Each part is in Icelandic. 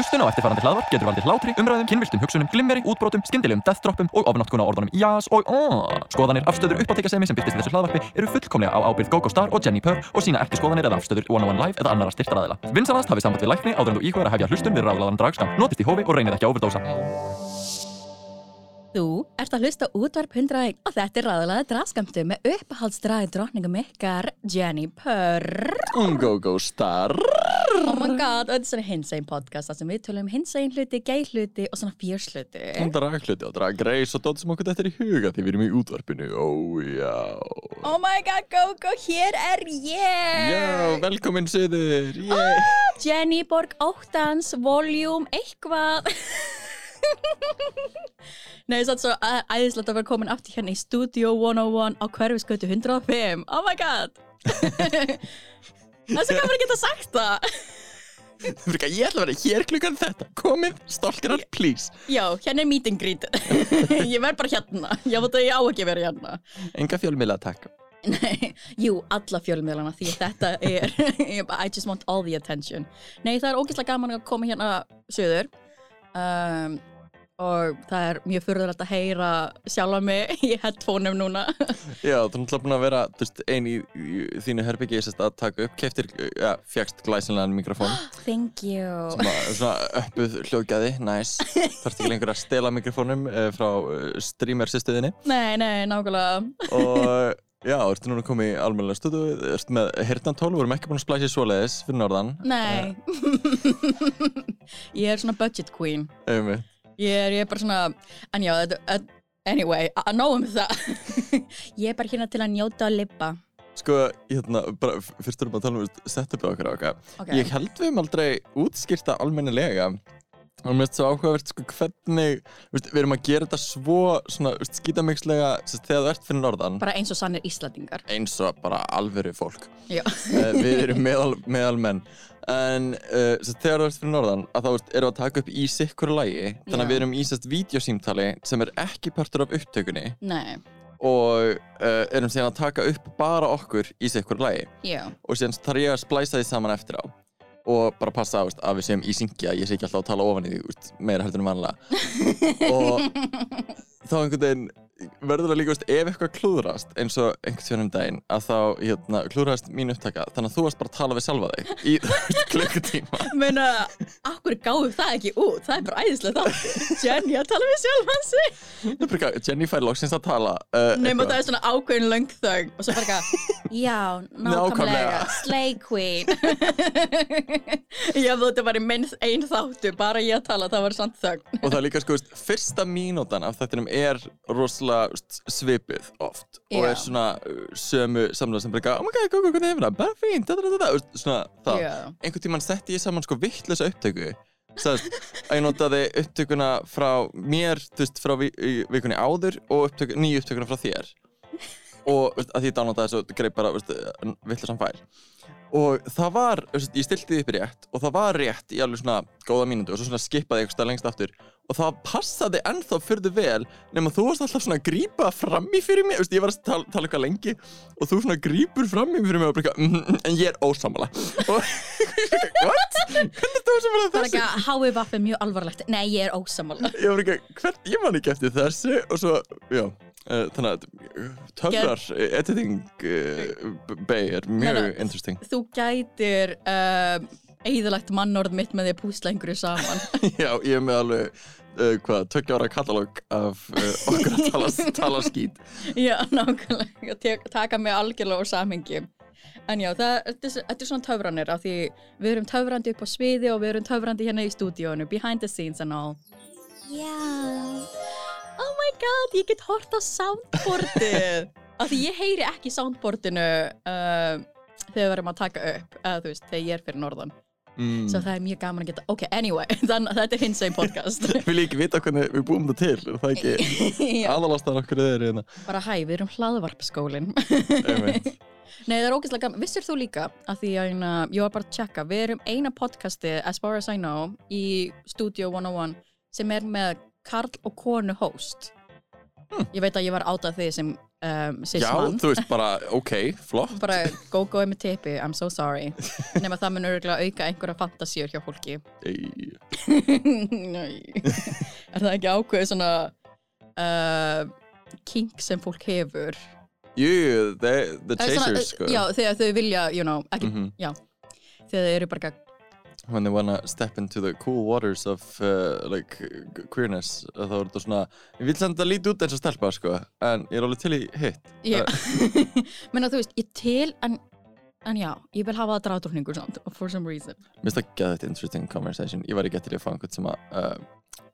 Hlustun á eftirfarandi hlaðvarp getur valdið hlátri, umræðum, kynviltum hugsunum, glimmeri, útbrotum, skyndilegum deathdroppum og ofnáttkuna orðunum jás og aaaah. Skoðanir, afstöður, uppáttekasemi sem byrtist í þessu hlaðvarpi eru fullkomlega á ábyrgð GóGó Star og Jenni Purr og sína ekki skoðanir eða afstöður One on One Live eða annara styrtaræðila. Vinsanast hafið samband við lækni áður en þú íkvæður að hefja hlustun við ráðlaðan dragskam. Notist í hófi og reynið ekki að overdósa. Þú ert að hlusta útvarp 101 og þetta er ræðilega draskamtu með uppáhaldsdraði drotningum ykkar Jenny Purr. Go-Go Star Oh my god, þetta er svona hinsegin podcast þar sem við tölum hinsegin hluti, gay hluti og svona fjörs hluti. Dragluti og dragreis og dótt sem okkur þetta er í huga því við erum í útvarpinu Ó já Oh my god, go go, hér er ég! Já, velkomin Suður Yay. Ah, Jenny Borg Óttans, voljúm, eitthvað. Nei, það er svo æ- æðislegt að vera komin aftur hérna í Studio 101 á hverfiskötu 105. Oh my god! Það er svo gaman að geta sagt það. Frika, Ég ætla að vera hér klukkan þetta Komið, stolkirar, please Já, hérna er meet and greet. ég verð bara hérna. Ég veit að ég á ekki að vera hérna. Enga fjölmiðla að taka Nei, jú, alla fjölmiðlana því þetta er, I just want all the attention. Nei, það er ógeðslega gaman að koma hérna söður um, og það er mjög furðulegt að heyra sjálfa mig í headphoneum núna. Já, þú náttúrulega búin að vera þú veist, ein í, í þínu herbyggi að taka upp Keftir, ja, fjagst glæsinlegan mikrofón Thank you. að, svona uppuð hljóðgæði, nice Þarfst ekki lengur að stela mikrofónum uh, frá uh, streamer sýstuðinni Nei, nei, nákvæmlega. og já, ertu núna komið í almennilega stuðu ertu með hirtantól, vorum ekki búin að splæsa í svoleiðis fyrir norðan Nei. ég er svona budget queen. Einmitt. Ég er, ég er bara svona, en já, anyway, að nóum það. ég er bara hérna til að njóta að lippa. Sko, hérna, bara fyrst erum við að tala um setupið okkar okkar Ok. Ég held við um aldrei útskýrta almennilega og mér finnst svo áhugavert sko hvernig við erum að gera þetta svo svona skítamikslega þegar þú ert fyrir norðan. Bara eins og sannir Íslandingar. eins og bara alvöru fólk. Uh, við erum meðal, meðal menn. En uh, þegar þú ert fyrir norðan að þá erum við að taka upp í sikkur lægi þannig að við erum í sérst vídeosímtali sem er ekki partur af upptökunni. Nei, og uh, erum síðan að taka upp bara okkur í sikkur lægi já. og síðan þarf ég að splæsa því saman eftir á og bara passa veist, að við séum í syngi að ég sé ekki alltaf að tala ofan í því veist, meira heldur en vanlega og þá einhvern veginn verður það líka veist, ef eitthvað klúðrast eins og einhvern tíðan um daginn að þá hérna, klúðrast mín upptaka þannig að þú varst bara að tala við sjálfa þig í klukkutíma Meina, akkur gáðu það ekki út? Það er bara æðislega þátt. Jenny að tala við sjálf hans. Það er bara eitthvað, Jenny fær loksins að tala uh, Nefnum eitthvað. það er svona ákveðin löng þögn og svo bara eitthvað, já, nákvæmlega, slay queen. Já, þetta var í minnst einn þáttu, bara ég að tala, það var samt þögn. og það er líka sko, veist, rosalega svipið oft og Já. er svona uh, sömu samlega sem bara oh my god, go, go, hvernig hefur það, bara fínt, da, da, da, da, svona það. Já. Einhvern tímann setti ég saman sko vittlösa upptöku Sæðast, að ég notaði upptökuna frá mér, þú veist, frá vikunni áður og upptöku, nýju upptökuna frá þér og veist, að ég downloadaði þessu greið bara vittlasan fæl og það var, veist, ég stilti því upp rétt og það var rétt í alveg svona góða mínútu og svo svona skipaði ég eitthvað lengst aftur og það passaði ennþá fyrðu vel nema þú varst alltaf svona að grípa frammi fyrir mig, veist, ég var að tala, tala eitthvað lengi og þú svona grípur frammi fyrir mig og bara eitthvað, mm, en ég er ósamala og what? Hvernig er það ósamala Það er þessu? ekki að háið vaff er mjög alvarlegt. Nei, ég er ósamála. Ég var ekki, hvern, ég man ekki eftir þessu og svo, já uh, þannig að uh, töfrar uh, editing uh, bay er mjög nei. interesting Þú gætir um, eigðalegt mannorð mitt með því að púsla einhverju saman. Já, ég er með alveg uh, hvað, tökja ára katalóg af uh, okkur að tala, tala skít Já, nákvæmlega, Tek- taka mig algjörlega úr samhengi. En já, það, þetta, er, er svona töfranir af því við erum töfrandi upp á sviði og við erum töfrandi hérna í stúdíónu, behind the scenes and all. Já, oh my god, ég get hort á soundboardið. af því ég heyri ekki soundboardinu uh, þegar við erum að taka upp, eða þú veist, þegar ég er fyrir norðan. Mm. Svo það er mjög gaman að geta, ok, anyway, þannig að þetta er hins einn podcast. Ég ekki vita hvernig við búum það til er það ekki Já, aðalastan okkur er hérna bara hæ, við erum hlaðvarpskólinn. Einmitt. Nei, það er ógeðslega gaman. Vissir þú líka að því að hérna, ég var bara að checka, við erum eina podcasti, as far as I know, í Studio 101 sem er með Karl og konu host. Ég veit að ég var átað því sem um, Já, sismann. þú veist bara, ok, flott Bara go go með tippi, I'm so sorry. Nefn að það mun örgulega auka einhverja fantasíur hjá fólki. Ei, Nei. er það ekki ákveðið svona uh, kink sem fólk hefur? Jú, the, the er svona, chasers, sko Já, þegar þau vilja, you know, ekki, Mhm. já. Þegar þau eru bara When they wanna step into the cool waters of uh, like queerness þá er þetta svona, ég vil samt að líti út eins og stelpa, sko en ég er alveg til í hitt. Já, menna þú veist, ég til en, en já, ég vil hafa það drátrókningur samt, for some reason. Mér finnst það gæðið interesting conversation. Ég var ekki til í að fá einhvern sem að uh,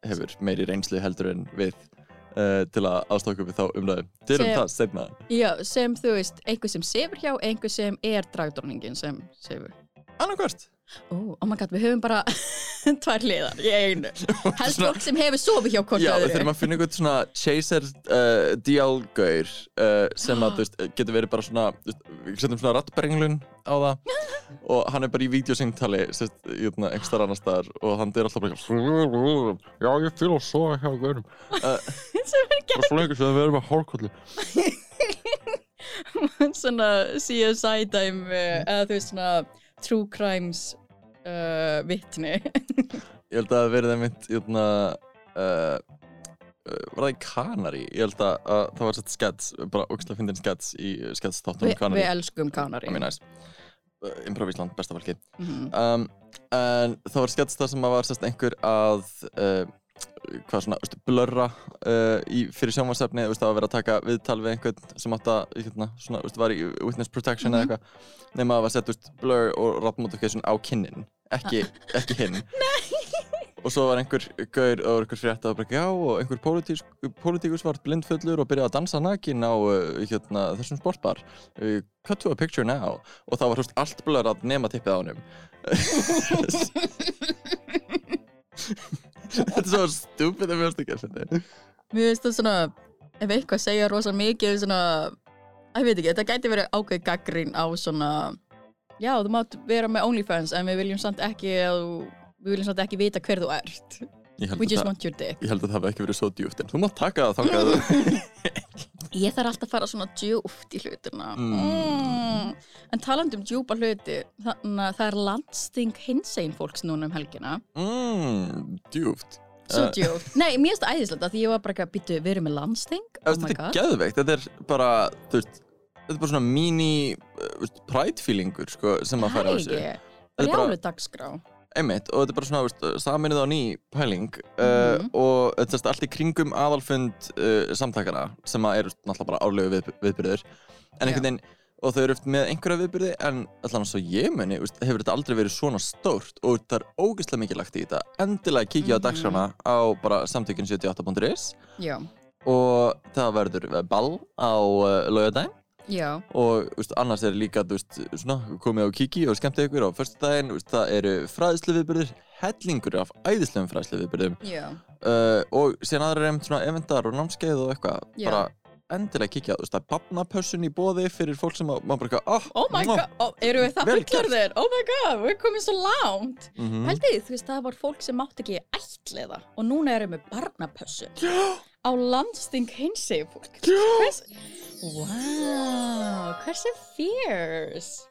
hefur meiri reynslu heldur en við uh, til að aðstokka upp við þá umræðu. Dyrum Sem- það setna Já, sem þú veist, einhver sem sefur hjá einhver sem er drátrókningin sem sefur. Annarkvart Ó, oh my god, við höfum bara tvær hliðar í einu. Helst fólk sem hefur sofið hjá hvort Já, öðru. þurfum að finna einhvern svona chaser uh, DL-gaur uh, sem að, þú veist, getur verið bara svona við setjum svona rattbrenglun á það og hann er bara í vídeosingtali sérst, jötna, einhver starf annar staðar og hann er alltaf bara Já, ég fýl að sofa hjá gaurum uh, sem er bara svo lengur sem að hórkollu ekki svona CSI dæmi eða þú veist svona true crimes uh, vitni. Ég held að það verið einmitt jötna, uh, uh, var það í Kanari ég held að, að það var sett skets bara ógæslega fyndin skets í skets Vi, þáttunum Við Kanari elskum Kanari uh, Improv Ísland, besta fólki Mhm. um, en það var skets það sem að var sérst einhver að uh, hvað svona, veistu, blurra uh, í, fyrir sjónvarsefni, það var verið að taka viðtal við einhvern sem átt að, hérna, svona, veistu, var í witness protection Mhm. eða eitthvað nema að var sett, veist, blur og rap notification á kinnin, ekki, ekki hinn. Og svo var einhver gaur og einhver frétta og bara, já, og einhver pólitíkus var blindfullur og byrjaði að dansa nakin á uh, hérna, þessum sportbar. Uh, cut to a picture now. Og það var, veist, allt blur að nema tippið á honum Þetta er svo stúpid að mjögst ekki að finna Mér finnst það svona ef eitthvað segja rosa mikið svona ég veit ekki, þetta gæti verið ákveð gaggrín á svona já, þú mátt vera með OnlyFans en við viljum samt ekki að við viljum samt ekki vita hver þú ert We just það, want your dick. ég held að það hafi ekki verið svo djúpt en þú mátt taka það þangað. Ég þarf alltaf að fara svona djúpt í hlutina. Mm. mm. En talandi um djúpa hluti þannig að það er landsting hinsegin fólks núna um helgina. Mm, Djúpt. Svo Eh, djúpt. Nei, mér finnst það æðislegt að því ég var bara ekki að byttu við erum með landsting Oh Þetta er god. geðveikt, þetta er bara veist, þetta er bara svona mini uh, pride feelingur sko, sem að færa á þessu. Það er er bara- alveg dagskrá Einmitt, og þetta er bara svona, veist, saminuð á ný pæling uh, Mhm. og þetta er allt í kringum aðalfund uh, samtakana sem eru náttúrulega bara árlegu við, viðbyrðir en einhvern veginn, og þau eru eftir með einhverja viðbyrði en allan svo ég muni, veist, hefur þetta aldrei verið svona stórt og það er ógeðslega mikið lagt í þetta. Endilega kíkja á Mhm. dagskrána á bara samtökun 78.is Já, og það verður ball á uh, laugardaginn já, og veist, annars er líka veist, svona, komið á kiki og skemmti ykkur á föstudaginn, veist, það eru fræðslu viðbyrðir hellingur af æðislegum fræðslu viðbyrðum já. Uh, og síðan aðra svona eventar og námskeið og eitthvað. Já. bara endilega veist, það er barnapössun í bóði fyrir fólk sem að, maður bara oh, Oh my god, oh, eru við það fullorðir? Oh my god, við komin svo langt. Mm -hmm. Pældi, þú veist, það var fólk sem mátt ekki ætliða og núna erum við barnapössu á landsting hinsegi fólk. Hvers, wow, hversu fierce.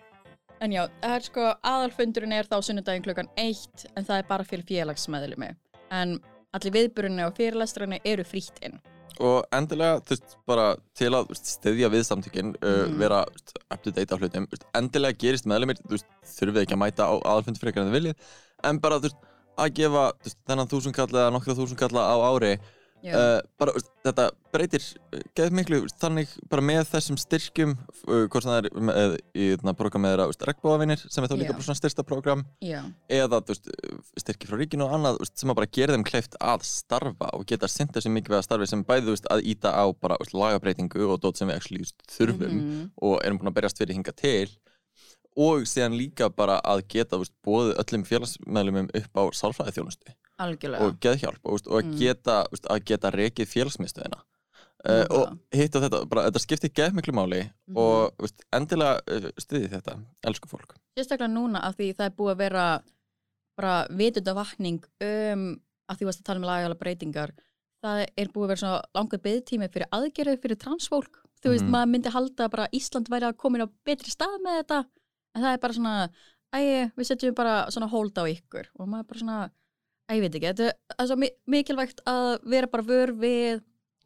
En já, það er sko aðalfundurinn er þá sunnudaginn klukkan eitt en það er bara fyrir félagsmeðlumi en allir viðburunni og fyrirlestrunni eru frítt inn. Og endilega, þú veist, bara til að styðja við samtökin uh, Mhm. vera up to date á hlutum, endilega gerist meðlumir, þú veist, þurfið ekki að mæta á aðalfundi frekar en þið viljið, en bara, þú veist, að gefa þennan þúsund kalla eða nokkra þúsund kalla á ári uh, bara, veist, þetta breytir uh, geð miklu, þannig bara með þessum styrkjum, uh, hvort sem það er með, í þarna programmeðra regnbóðavinir sem er þá líka svona styrsta program já, eða veist, styrki frá ríkinu og annað veist, sem að bara gera þeim kleift að starfa og geta sinnt þessi mikilvæga starfi sem bæði að íta á bara lagabreitingu og dót sem við actually, þurfum Mhm. og erum búin að berjast fyrir hinga til og síðan líka bara að geta bóðið öllum félagsmeðlumum upp á sálfræði þjónustu algjörlega og geðhjálp og, þú veist, og að, Mm. geta, þú veist, að geta rekið félagsmiðstöðina uh, Nákvæmlega. og hitt á þetta, bara, þetta skiptir geð miklu máli Mhm. og þú veist, endilega uh, stuði þetta, elsku fólk sérstaklega núna af því það er búið að vera bara vitundavakning um að því varst að tala um lagalega breytingar það er búið að vera svona langur beðtími fyrir aðgerðið fyrir transfólk þú veist, Mhm. maður myndi halda bara að Ísland væri að komin á betri stað með þetta en það er bara svona, æ, við setjum bara svona hold á ykkur og maður bara svona ég veit ekki, þetta er svo mi- mikilvægt að vera bara vör við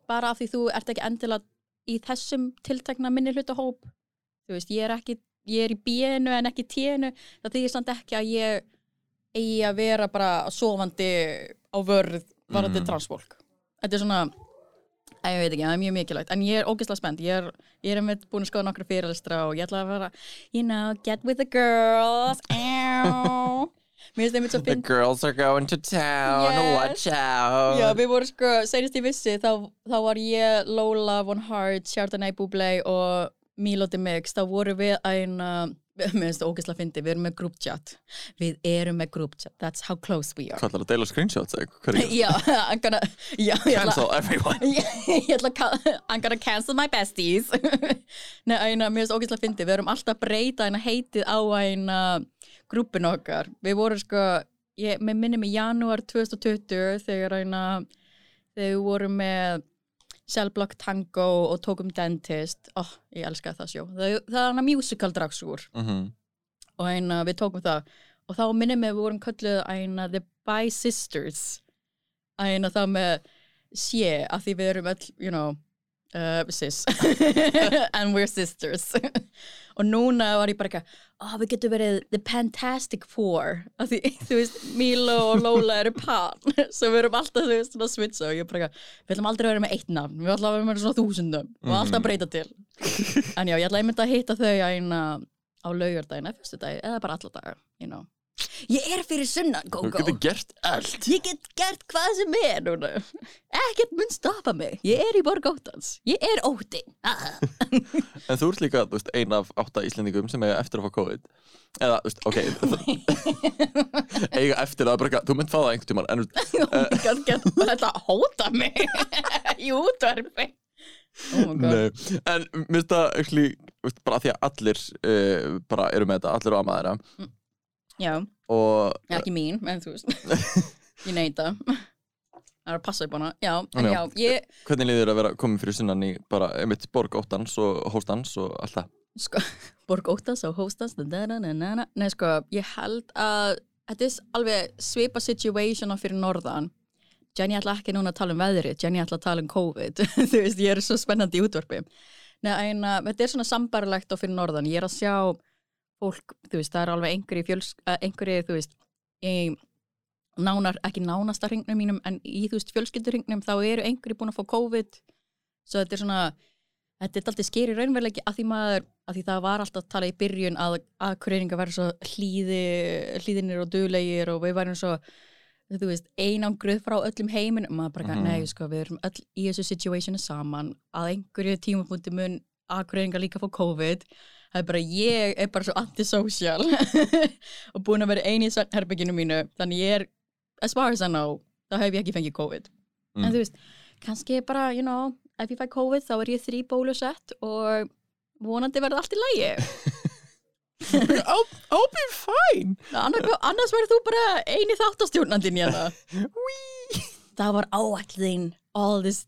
bara af því þú ert ekki endilega í þessum tiltekna minni hlutahóp þú veist, ég er ekki ég er í bínu en ekki ténu það þýðir samt ekki að ég eigi að vera bara sofandi á vörð varandi Mhm. transfólk. Þetta er svona Æ, ég veit ekki, það er mjög mikilvægt, en ég er ógeðslega spennt. Ég er, er með búin að skoða nokkra fyrirlistra og ég ætla að vera, you know, get with the girls. Ew. Mér finnst þeim svo The finn girls are going to town, Yes. watch out. Já, við vorum sko, senast ég vissi þá, þá var ég, Lola, Von Hart, Chardonnay Bublé og Milo the Mix, þá vorum við ein uh, mér finnst það ógeðslega fyndi, við erum með group chat. Við erum með group chat, that's how close we are. Hvað ætlar að deila screenshots eða er Já, I'm gonna já, ég ætla- Cancel everyone. Ég ætla að I'm gonna cancel my besties. Nei, æna, mér finnst ógeðslega fyndi við erum alltaf að breyta eina heitið á eina grúpin okkar. Við vorum sko, ég, minnum í janúar 2020 þegar eina þegar við vorum með Cellblock Tango og tókum Dentist. Oh, ég elska það sjó. Það, það er hana musical dragsúr Mhm. og eina, við tókum það. Og þá minnum við vorum kölluð eina The Bi Sisters. Eina þá með sé að því við erum öll, you know uh, sis and we're sisters. Og núna var ég bara eitthvað oh, við getum verið The Fantastic Four. Að því, þú veist, Milo og Lola eru pan, svo við erum alltaf þú veist, svona switcha og ég er bara eitthvað við ætlum aldrei að vera með eitt nafn, við ætlum að vera með svona þúsundum og alltaf að breyta til en já, ég ætla einmitt að hitta þau eina á laugardaginn eða fyrstu dagi, eða bara alla daga you know. Ég er fyrir sunnan, Þú Gógó getur gert allt. Ég get gert hvað sem er núna. Ekkert mun stoppa mig. Ég er í borg óttans, ég er ótti. Ah. En þú ert líka, þú veist, ein af átta Íslendingum sem eiga eftir að fá COVID. Eða, þú veist, ok. Eiga eftir að bara, þú mynd fá það einhvern tímann En þú veist, oh my god, get, þetta hóta mig í útvarfi oh Nei, en mér finnst það þú veist, bara því að allir uh, bara eru með þetta, allir eru að maður þeirra já, og ekki mín, en þú veist. Ég neita. Það er að passa upp hana, já, en Já. já, ég hvernig líður að vera komin fyrir sunnan í bara einmitt borg óttans og hóstans og allt það? Sko, borg óttans og hóstans da, da, da, da, da, da. nei sko, ég held að þetta er alveg svipa situation á fyrir norðan. Jenny ætla ekki núna að tala um veðri Jenny ætla að tala um COVID. Þú veist, ég er svo spennandi í útvarpi. Nei, en uh, þetta er svona sambarlegt á fyrir norðan. Ég er að sjá fólk, þú veist, það er alveg einhverju fjöls, uh, einhverju, þú veist í nánar, ekki nánasta hringnum mínum en í, þú veist, fjölskyldurringnum þá eru einhverju búin að fá COVID. Svo þetta er svona þetta er alltaf skeri raunveruleiki að því maður að því það var alltaf að tala í byrjun að að kureyringa væri svo hlýði hlýðinir og duglegir og við værum svo þú veist, einangruð frá öllum heimin og maður bara, Mhm. nei, sko, við erum öll í þessu situationu saman, að einhverju tímapunkti mun að kureyringa líka fá COVID það er bara, ég er bara svo antisocial og búin að vera eini í herbygginu mínu, þannig ég er as far as I know, þá hef ég ekki fengið COVID. Mm. en þú veist, kannski bara, you know ef ég fæ COVID þá er ég þrý bólusett og vonandi verður allt í lægi I'll, I'll be fine. Annars, annars verður þú bara eini þáttastjórnandinn hérna. Það var áætlin all this,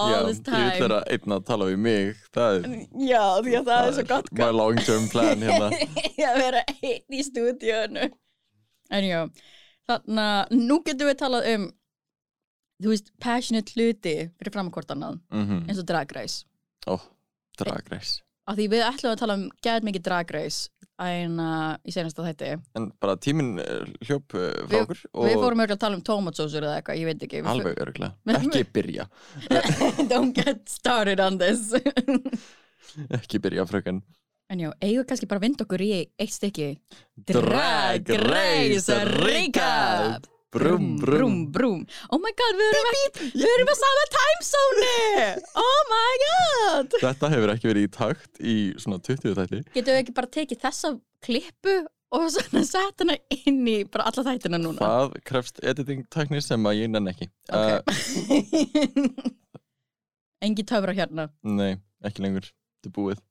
all this ég time vil vera einn að tala við mig Það er, já, því að það er svo gott my long term plan hérna. Að vera einn í stúdíónu en já þannig að nú getum við talað um þú veist, passionate hluti fyrir framkvort annað, mm eins og drag race. Ó, dragreis af því við ætlum að tala um gæt mikið drag uh, í senasta þætti. En bara tíminn eh, hljóp eh, frá okkur við fórum örgulega að tala um tomatsósur eða eitthvað, ég veit ekki. Alveg örgulega, ekki byrja. Don't get started on this. Ekki byrja fröken. En já, eigum við kannski bara að vinda okkur í eitt stykki. Drag Race Recap Brum, brum brum. oh my god, við erum, ekki, við erum á sama timezone oh my god. Þetta hefur ekki verið í takt í svona 20 þætti. Getum við ekki bara tekið þessa klippu og svona sett hana inn í bara alla þættina núna? Það krefst editing tæknir sem að ég nenn ekki? Ok. Uh, engi töfra hérna. Nei, ekki lengur, þetta er búið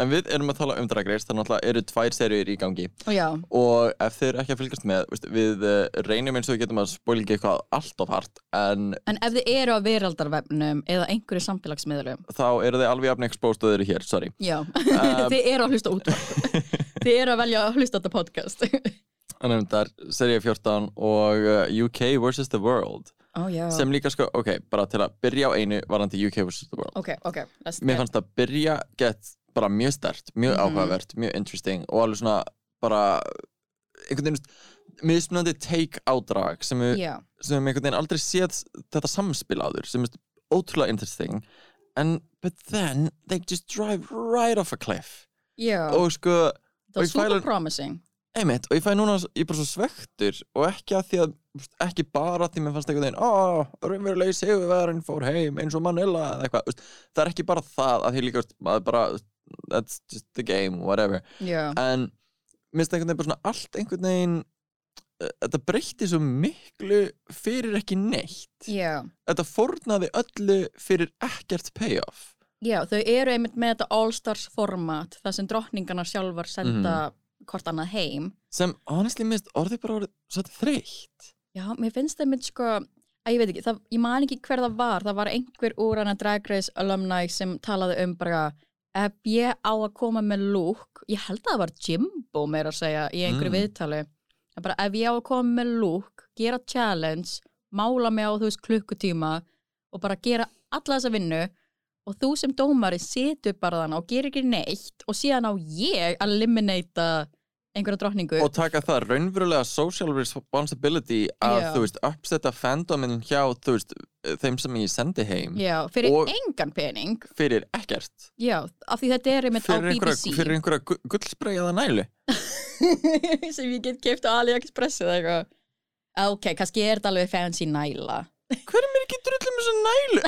En við erum að tala um Drag Race, þannig að eru tvær serjur í gangi já, og ef eru ekki að fylgjast með, veist, við uh, reynum eins og við getum að spóla ekki eitthvað allt of hart en en ef þið eru á veraldarvefnum eða einhverju samfélagsmiðlum þá eru þið alveg jafn exposed og þið eru hér, sorry. Já, þið eru að hlusta útvarp Þið eru að velja að hlusta þetta podcast Þannig að það er serið 14 og uh, UK vs. the World Ó já, sem líka sko, ok, bara til að byrja á einu varandi UK vs. the World. ok, ok let's Mér fannst það byrja gett bara mjög stert, mjög Mhm. áhugavert, mjög interesting og alveg svona bara einhvern veginn, mismunandi take á drag sem við, við einhvern veginn aldrei séð þetta samspil áður sem er ótrúlega interesting. En but then they just drive right off a cliff. Já, og sko, það fæla- super promising. Einmitt og ég fæ núna, ég er bara svo svektur og ekki að því að, ekki bara að því mér fannst einhvern veginn, ó, raunverulegi sigurverðin fór heim eins og Manila eða eitthvað, það er ekki bara það að því líka, maður bara that's just the game, whatever. Já, en mér finnst einhvern veginn bara svona allt einhvern veginn uh, þetta breytti svo miklu fyrir ekki neitt. Já. Þetta fórnaði öllu fyrir ekkert payoff. Já, þau eru einmitt með þetta All-Stars format þar sem drottningarna sjálfar senda Mhm. hvort annað heim. Sem honestly minnst orðið bara orðið svolítið þreytt. Já, mér finnst það mynd sko að ég veit ekki, það, ég man ekki hver það var. Það var einhver úr hana Drag Race alumni sem talaði um bara ef ég á að koma með look ég held að það var Jimbo meira að segja í einhverju Mm. viðtali bara ef ég á að koma með look gera challenge, mála mig á þú veist klukkutíma og bara gera alla þessa vinnu og þú sem dómari situr bara þannig og gerir ekki neitt og síðan á ég að eliminata einhverja drottningu. Og taka það raunverulega social responsibility að Já. þú veist uppsetta fandomin hjá þú veist þeim sem ég sendi heim. Já, fyrir Og- engan pening. fyrir ekkert. Já, af því þetta er einmitt á fyrir einhverja, BBC fyrir einhverja gu- gullspreyjaða nælu. Sem ég get keift á AliExpress eða eitthvað. Ok, kannski er þetta alveg fancy næla. Hver er mér ekki drullum þessa nælu?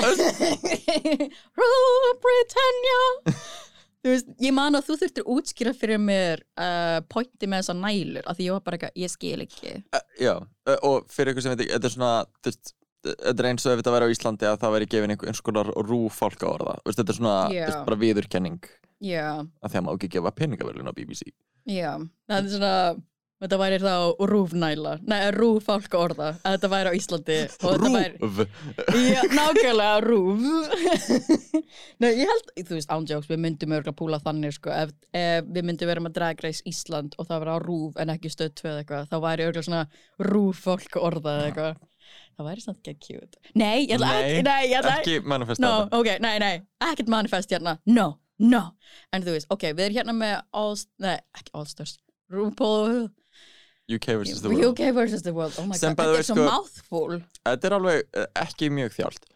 Rule Britannia veist, ég man að þú þurftir útskýra fyrir mér uh, pointi með þessa nælur af því ég var bara eitthvað, ég skil ekki. Já, uh, og fyrir ykkur sem veit ekki þetta er svona, þetta er eins og ef þetta væri á Íslandi að það væri gefin einhver eins konar rú fólka orða. Veist, þetta er svona, þú veist, bara viðurkenning Já, að því að maður ekki gefa peningaverlun á BBC já, það er svona Þetta væri þá rúfnæla. Nei, rúfálka orða að þetta væri á Íslandi þetta væri Rúf Já, nákvæmlega rúf Nei, ég held, þú veist, ándjóks við myndum örgulega púla þannig sko, ef, ef við myndum vera með Drag Race Ísland og það vera á rúf en ekki stöð 2 eða eitthvað, þá væri örgulega svona rúf fólk orða eða eitthvað. Það væri samt ekki cute. Nei, ég ætla ekki, nei, ég ætla ekki manifesta No, þetta. ok, nei, nei, ekkert manifest hérna. No, no. En þú veist, ok, við erum hérna með All, nei, ekki All-Stars RuPaul UK vs. the world. UK vs. The World, oh my Sem god, þetta er svo sko- mouthful. Þetta er alveg eh, ekki mjög þjált.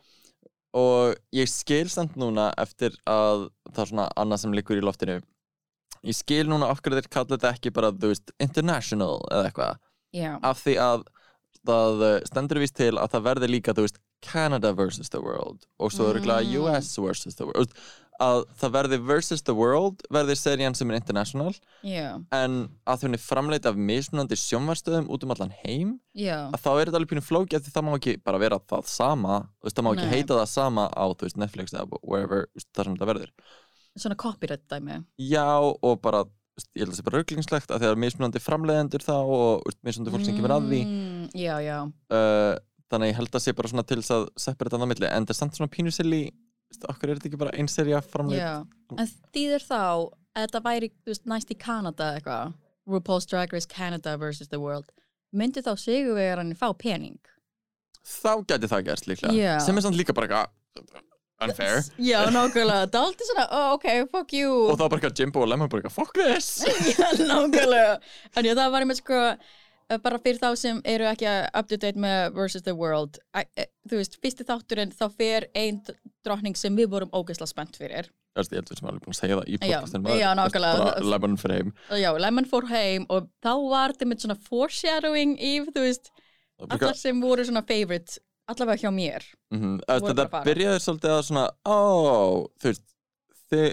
Og ég skil samt núna eftir að það er svona annað sem liggur í loftinu. Ég skil núna af hverju þeir kalla þetta ekki bara, þú veist, international eða eitthvað, Já, af því að það eh, stendur víst til að það verði líka, þú veist, Canada versus the world. Og svo örgulega Mm. US versus the world að það verði versus the world verði serían sem er international já, en að þau er framleita af mismunandi sjónvarstöðum út um allan heim já. að þá er þetta alveg pínu flóki því það má ekki bara vera það sama veist, það má ekki Nei. heita það sama á veist, Netflix eða wherever þar sem þetta verður. Svona copyright dæmi. Já og bara, veist, ég held að það sé bara rauglingslegt að það er mismunandi framleiðendur þá og mismunandi fólk sem kemur að því Mm, Já, já, uh, þannig að ég held að sé bara svona til að separata það á milli, en það er samt svona pínu silly þú veist, okkur er þetta ekki bara einn serja framleið já. En þýðir þá að þetta væri, næst í Kanada eitthvað? RuPaul's Drag Race Canada vs. The World. Myndi þá sigurvegarann fá pening? Þá gæti það gerst líklega. Já. sem er samt líka bara eitthvað unfair. Já, nákvæmlega, það er alltaf svona, oh, ok, fuck you. Og var bara eitthvað Jimbo og Lemon bara eitthvað fuck this. Já, nákvæmlega. En já, það var einmitt sko bara fyrir þá sem eru ekki up to date með versus the world Æ, e, þú veist, fyrsti þátturinn þá fer ein drottning sem við vorum ógeðslega spennt fyrir. Þú veist, ég held við sem alveg búin að segja það í Já, podcastinu já, nákvæmlega. Lemon fyrir heim já, Lemon fór heim og þá var þetta með svona foreshadowing í, þú veist, Það allar sem voru svona favorite allavega hjá mér Mhm, voru Þetta að byrjaði svolítið að svona, ó, þú veist, þið,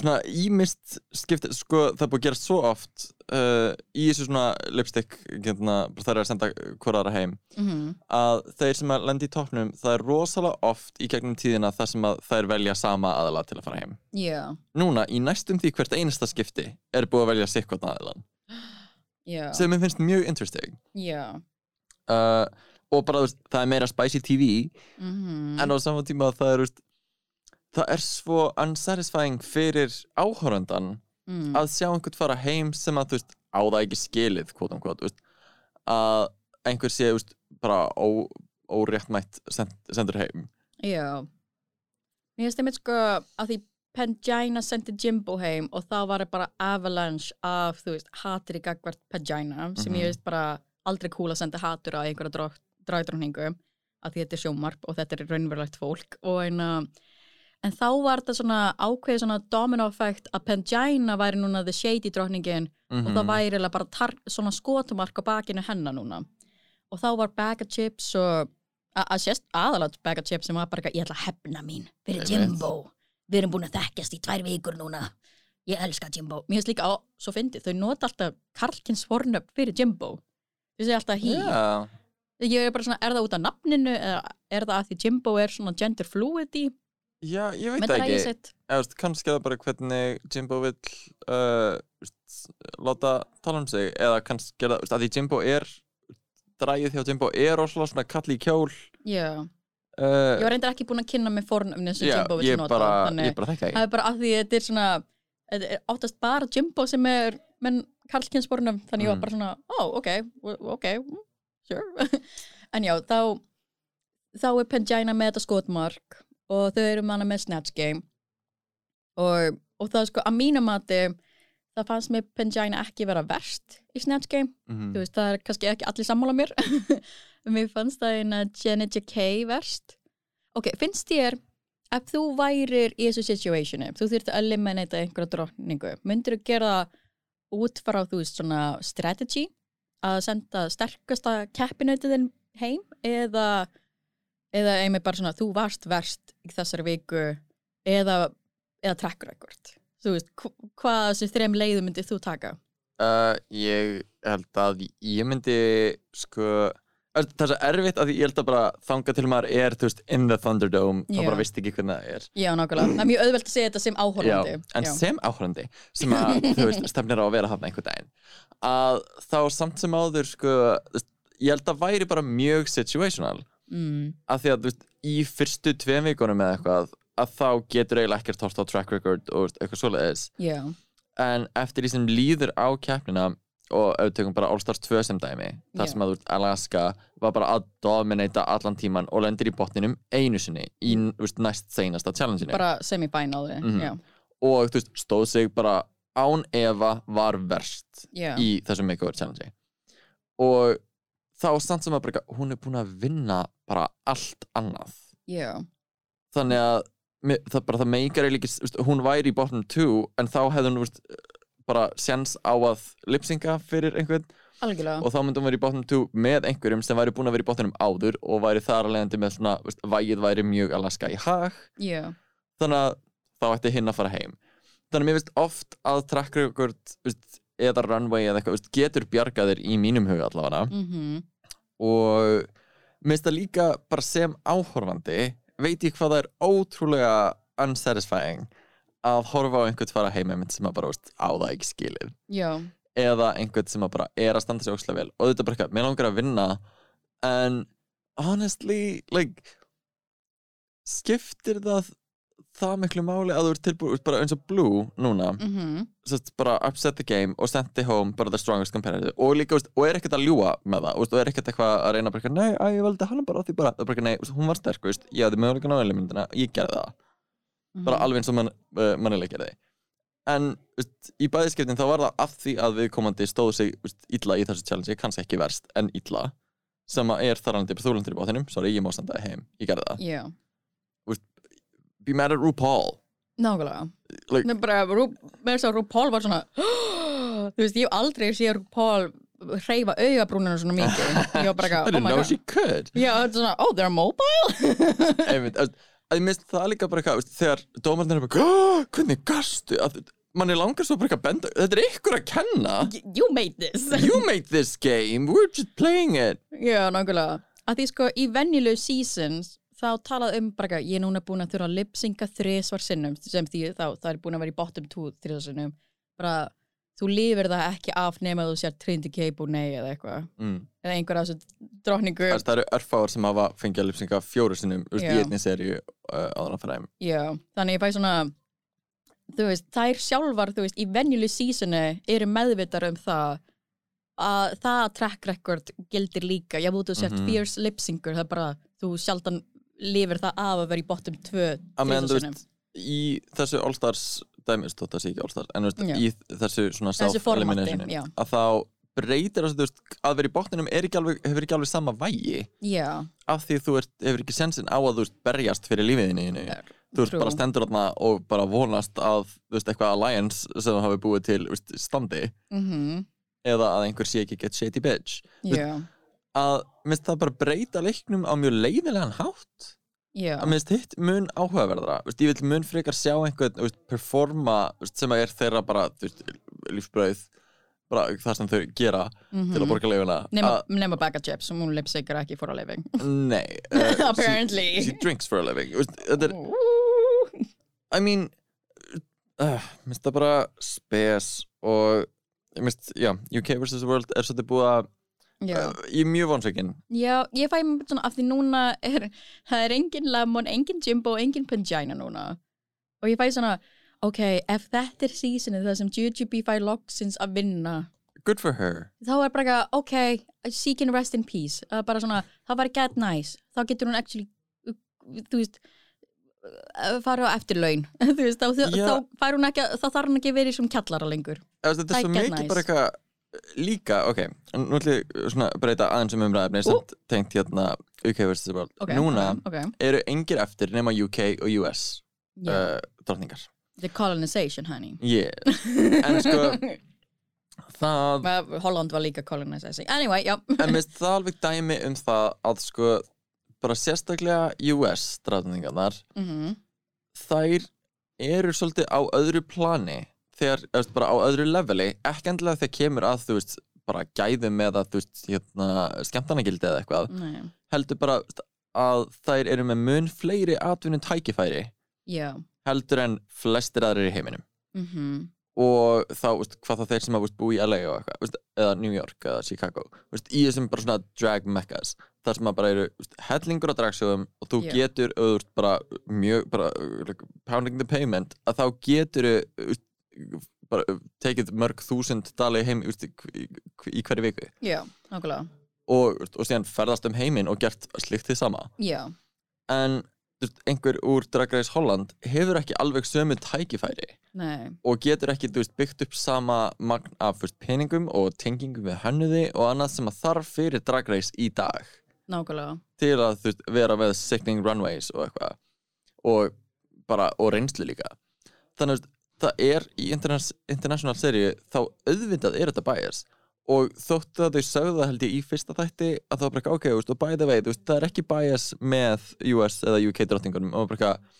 svona ímist skipti, sko það er búið að gerast svo oft uh, í þessu svona lipstick hérna, bara þær eru að senda hvoraðara heim Mhm. að þeir sem að lendi í toppnum það er rosalega oft í gegnum tíðina þar sem að þær velja sama aðala til að fara heim. Já, núna, í næstum því hvert einasta skipti er búið að velja sikkot aðalan já, sem ég finnst mjög interesting. Já. Uh, og bara þú veist, það er meira spicy TV Mhm. en á saman tíma það er veist, það er svo unsatisfying fyrir áhöröndan mm. að sjá einhvern fara heim sem að veist, á það ekki skilið kvot um kvot, að einhver sé veist, bara ó, óréttmætt send, sendur heim Já Mér finnst einmitt sko að því Pangina sendi Jimbo heim og þá var það bara avalanche af, þú veist, hatur í gagvart Pangina sem Mhm. ég veist bara aldrei cool að senda hatur á einhverja dragdróningu að því þetta er sjómarp og þetta er raunverulegt fólk og eina en þá var þetta svona ákveðið svona domino effect að Pangina væri núna the shady drókningin mm og það væri eiginlega bara svona skotumark á bakinu hennar núna. Og þá var bag of chips og að sést aðalat bag of chips sem var bara ég ætla að hefna mín fyrir. Jimbo. Við erum búin að þekkjast í tvær vikur núna. Ég elska Jimbo, mér finnst líka á, svo fyndið, þau nota alltaf Karlkins fornöfn fyrir Jimbo. Þau segja alltaf hí Já, ég er bara svona, er það út af nafninu eða er það að því Jimbo er svona gender fluidi já, ég veit það ekki. sitt Eða, veist, kannski það bara hvernig Jimbo vill uh, láta tala um sig. Eða kannski að því Jimbo er drægið hjá Jimbo er óslega svona kalli í kjól. Já, uh, ég var reyndar ekki búin að kynna með fornöfni sem já, Jimbo ég vill nota þannig það er bara af því að þetta er svona þetta er oftast bara Jimbo sem er menn Karlkinsbornum, þannig ég var Mm. bara svona ó, ok, w- ok, mm, sure. En já, þá þá er Pangina með þetta skotmark og þau eru manna með Snatch Game. Og, og það er sko að mínu mati það fannst mér Pangina ekki vera verst í Snatch Game. Mm. þú veist, það er kannski ekki allir sammála mér. Mér fannst það eina Janet J.K. verst. Ok, finnst þér ef þú værir í þessu situationi? Þú þurft að eliminata einhverja drottningu. Myndir þú gera út frá þú veist svona strategy? Að senda sterkasta keppinautiðin heim eða eða einmitt bara svona þú varst verst í þessari viku eða, eða track record þú veist, hv- hvað af þessum þrem leiðum myndir þú taka uh, ég held að ég myndi sko það er svo erfitt að ég held að bara þanga til maður er, þú veist, in the Thunderdome þá Já. bara veist ekki hvernig það er Já, nákvæmlega. Það er mjög auðvelt að segja þetta sem áhorfandi. Já, en sem áhörandi sem að, þú veist, stefnir á að vera þarna einhver daginn að þá samt sem áður sko, ég held að væri bara mjög situational Mm, að því að, veist, í fyrstu tveim vikunum eða eitthvað, að þá getur eiginlega ekkert hort á track record og eitthvað svoleiðis já, en eftir því sem líður á keppnina og tökum bara All Stars 2 sem dæmi þar Já. sem að Alaska var bara að dominata allan tíman og lendir í botninum einu sinni í veist, næst seinasta challenge-inu bara semi-finali. Mhm. Já, og þú veist, stóð sig bara án efa var verst í þessum makeover challenge og þá samt sem að bara, eitthvað, hún er búin að vinna bara allt annað. Já, þannig að það, bara, það meikar eiginlega ekki, veist, hún væri í bottom 2 en þá hefði hún veist, bara sjans á að lipsinga fyrir einhvern. Algjörlega. og þá myndi hún vera í bottom 2 með einhverjum sem væri búin að vera í bottomum áður og væri þar að leiðandi með svona, veist, vægið væri mjög Alaska í hag. Já, þannig að þá ætti hinn að fara heim. Þannig að mér finnst oft að track record veist, eða runway eða eitthvað veist, getur bjargaðir í mínum huga allavega. Mhm, og mér finnst það líka bara sem áhorfandi veit ég hvað það er ótrúlega unsatisfying að horfa á einhvern fara heim einmitt sem að bara veist, á það ekki skilið. Já, eða einhvern sem að bara er að standa sig ókslega vel. Og þetta er bara eitthvað, mér langar að vinna en honestly like skiptir það það miklu máli að þú ert tilbúið bara eins og Blue núna mhm, sest, bara upset the game og the home bara the strongest competitor. Og líka, veist, og er ekkert að ljúa með það veist, og er ekkert eitthvað að reyna bara, nei, að ég valdi hann bara á því bara, það bara, nei, hún var sterk veist, ég hafði möguleika á elementina, ég gerði það. Bara mhm. alveg eins og man, uh, mannilega gerði. En veist, í bæðiskiptin þá var það af því að viðkomandi stóðu sig veist, illa í þessu challenge, kannski ekki verst en illa, sem er þar alveg þú landir í bóttinum, sorry, ég má senda það heim ég gerði það, Já, be mad at RuPaul. Nákvæmlega. Like- Nei, bara, Ru- með þess að RuPaul var svona, þú veist, ég hef aldrei séð RuPaul hreyfa augabrúninu svona mikið. Ég var bara I oh didn't my know she could. Já, þetta er svona, oh, they're mobile? Einmitt, að ég mist það líka bara eitthvað, þegar dómarnir er bara, "Ah, hvernig gastu? Að mann er langar svo bara eitthvað að benda þetta er ykkur að kenna. You made this. You made this game, we're just playing it. Já, nákvæmlega. Að því sko í venjulegu seasons þá talað um bara eitthvað, ég er núna búin að þurfa að lipsinga þrisvar sinnum sem því þá það er búin að vera í bottom 2 þrisvar sinnum bara þú lifir það ekki af nema þú sér Trinity K. Bonet eða eitthvað mm. eða einhver af þessu drottningu Þess, það eru örfáar sem hafa fengið að lipsinga fjóru sinnum veist, í einni serju uh, áður að fara heim Já, þannig ég fæ svona þú veist, þær sjálfar þú veist, í venjulegu seasonu eru meðvitar um það að það track record gildir líka, já þú þú sért Mhm. fierce lipsingur, það er bara þú sjaldan lifir það af að vera í bottom 2 að meðan þú þrisvar veist í þessu All Stars dæmis, þótt það sé ekki All Stars en þú veist, í þessu svona self-elimination að þá breytir þú veist, að vera í botninum er ekki alveg, hefur ekki alveg sama vægi. Já, af því þú ert, hefur ekki sensin á að þú veist, berjast fyrir lífiðinni Er- þú true. bara stendur þarna og bara vonast að þú veist, eitthvað alliance sem þú hafi búið til þú veist, standi. Mhm, eða að einhver sé ekki get shady bitch. Já, að minnst það bara breyta leiknum á mjög leiðilegan hátt já að minnst hitt mun áhugaverðara veist, ég vil mun frekar sjá einhvern veist, performa veist, sem að er þeirra bara bara það sem þau gera til að borga leifuna Mhm. Nema, nema Becca Jeps sem hún lipsingur ekki for a living nei uh, Apparently. she, she drinks for a living þetta er. I mean uh, minnst það bara spes og minnst, já, UK vs. World er svolítið búið að Já, uh, ég er mjög vonsveikin já, ég fæ mér svona af því núna er, það er engin Lemon, engin Jimbo, engin Pangina núna. Og ég fæ svona ok, ef þetta er seasonið það sem GGB fæ loksins að vinna. Good for her. Þá er bara eitthvað, ok, she can rest in peace. Það er bara svona, það var get nice. Þá getur hún actually þú veist uh, fara á eftirlaun. Þá, þá, ekki, þá þarf hún ekki að vera í svona kjallara lengur. Þetta er svo mikið nice. bara eitthvað líka, ok, nú ætlum ég svona að breyta aðeins um umræðefni samt tengt hérna UK vs. World ok, núna ok, eru engir eftir nema UK og US yeah. uh, drottningar the colonization honey yeah. en sko það, Holland var líka colonization anyway, já en mist það alveg dæmi um það að sko bara sérstaklega US drottningarnar Mhm. þær eru svolítið á öðru plani þegar, veist, bara á öðru leveli ekki endilega þegar kemur að þú veist bara gæðum eða þú veist hérna, skemmtanagildi eða eitthvað Nei. heldur bara að þær eru með mun fleiri atvinnum tækifæri já heldur en flestir aðrir í heiminum mhm og þá, veist, hvað þá þeir sem að búi í LA og eitthvað, veist, eða New York eða Chicago, veist, í þessum bara svona drag meccas, þar sem að bara eru hellingur á dragsjóðum og þú Já. getur auðvitað bara mjög bara, like, pounding the payment, að þá getur bara tekið mörg þúsund dali heim veist, í, í, hverju viku. Já, nákvæmlega. Og, og síðan ferðast um heiminn og gert slikt þið sama. Já, en veist, einhver úr Drag Race Holland hefur ekki alveg sömu tækifæri. Nei. Og getur ekki veist, byggt upp sama magn af veist, peningum og tengingum við hannuði og annað sem að þarf fyrir Drag Race í dag. Nákvæmlega. Til að vera með sickening runways og eitthvað. Og bara, og reynslu líka. Þannig að það er í interna- international seríu þá auðvitað er þetta bias. Og þótt að þau sögðu það held ég í fyrsta þætti að það var bara eitthvað, ok, þú veist, og by the way þú veist, það er ekki bias með US eða UK drottingunum og bara eitthvað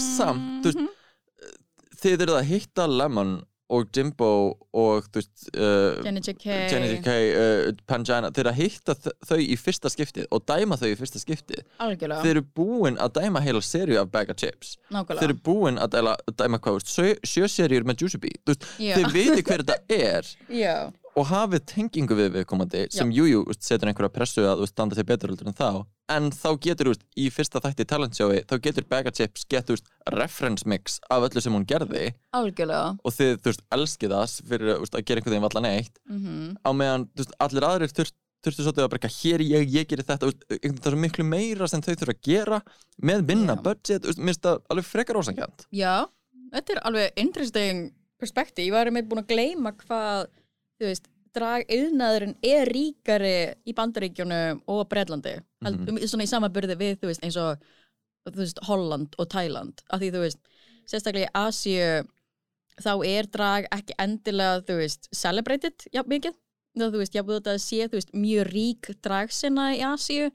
Samt, þú veist, þið eruð að hitta Lemon og Jimbo og þú veist uh, Jenny JK uh, Pangina þeir að hitta þau í fyrsta skiptið og dæma þau í fyrsta skiptið. Algjörlega, þeir eru búin að dæma heila serju af Bag of Chips. Þeir nákvæmlega eru búin að dæla, dæma hvað, sjö, sjö serjur með Juicy Bee veist, þeir viti hver þetta er og hafið tengingu við viðkomandi sem jújú, jú, setur einhverja pressu að veist, standa til betur heldur en þá. En þá getur, veist, í fyrsta þætti talentsjói þá getur Bag of Chips gett, þú veist, reference mix af öllu sem hún gerði. Algjörlega. Og þið, þú veist, elskið það fyrir veist, að gera einhvern veginn valla neitt mhm. Á meðan, veist, allir aðrir þurft þurftu svolítið að breyka hér ég, ég gerir þetta það er miklu meira sem þau þurfa að gera með minna Já. budget mér finnst það alveg frekar ósangjant Já, þetta er alveg interesting perspektíf. Ég var með búin að gleyma hvað, þú veist, dragauðnaðurinn er ríkari í Bandaríkjunum og Breitlandi. Mm Mhm. Svona í samaburði við, þú veist, eins og þú veist, Holland og Thailand. Af því, þú veist, sérstaklega í Asíu þá er drag ekki endilega, þú veist, celebrated, já, mikið. Þá, þú veist, ég búið að sé, þú veist, mjög rík dragsinna í Asíu,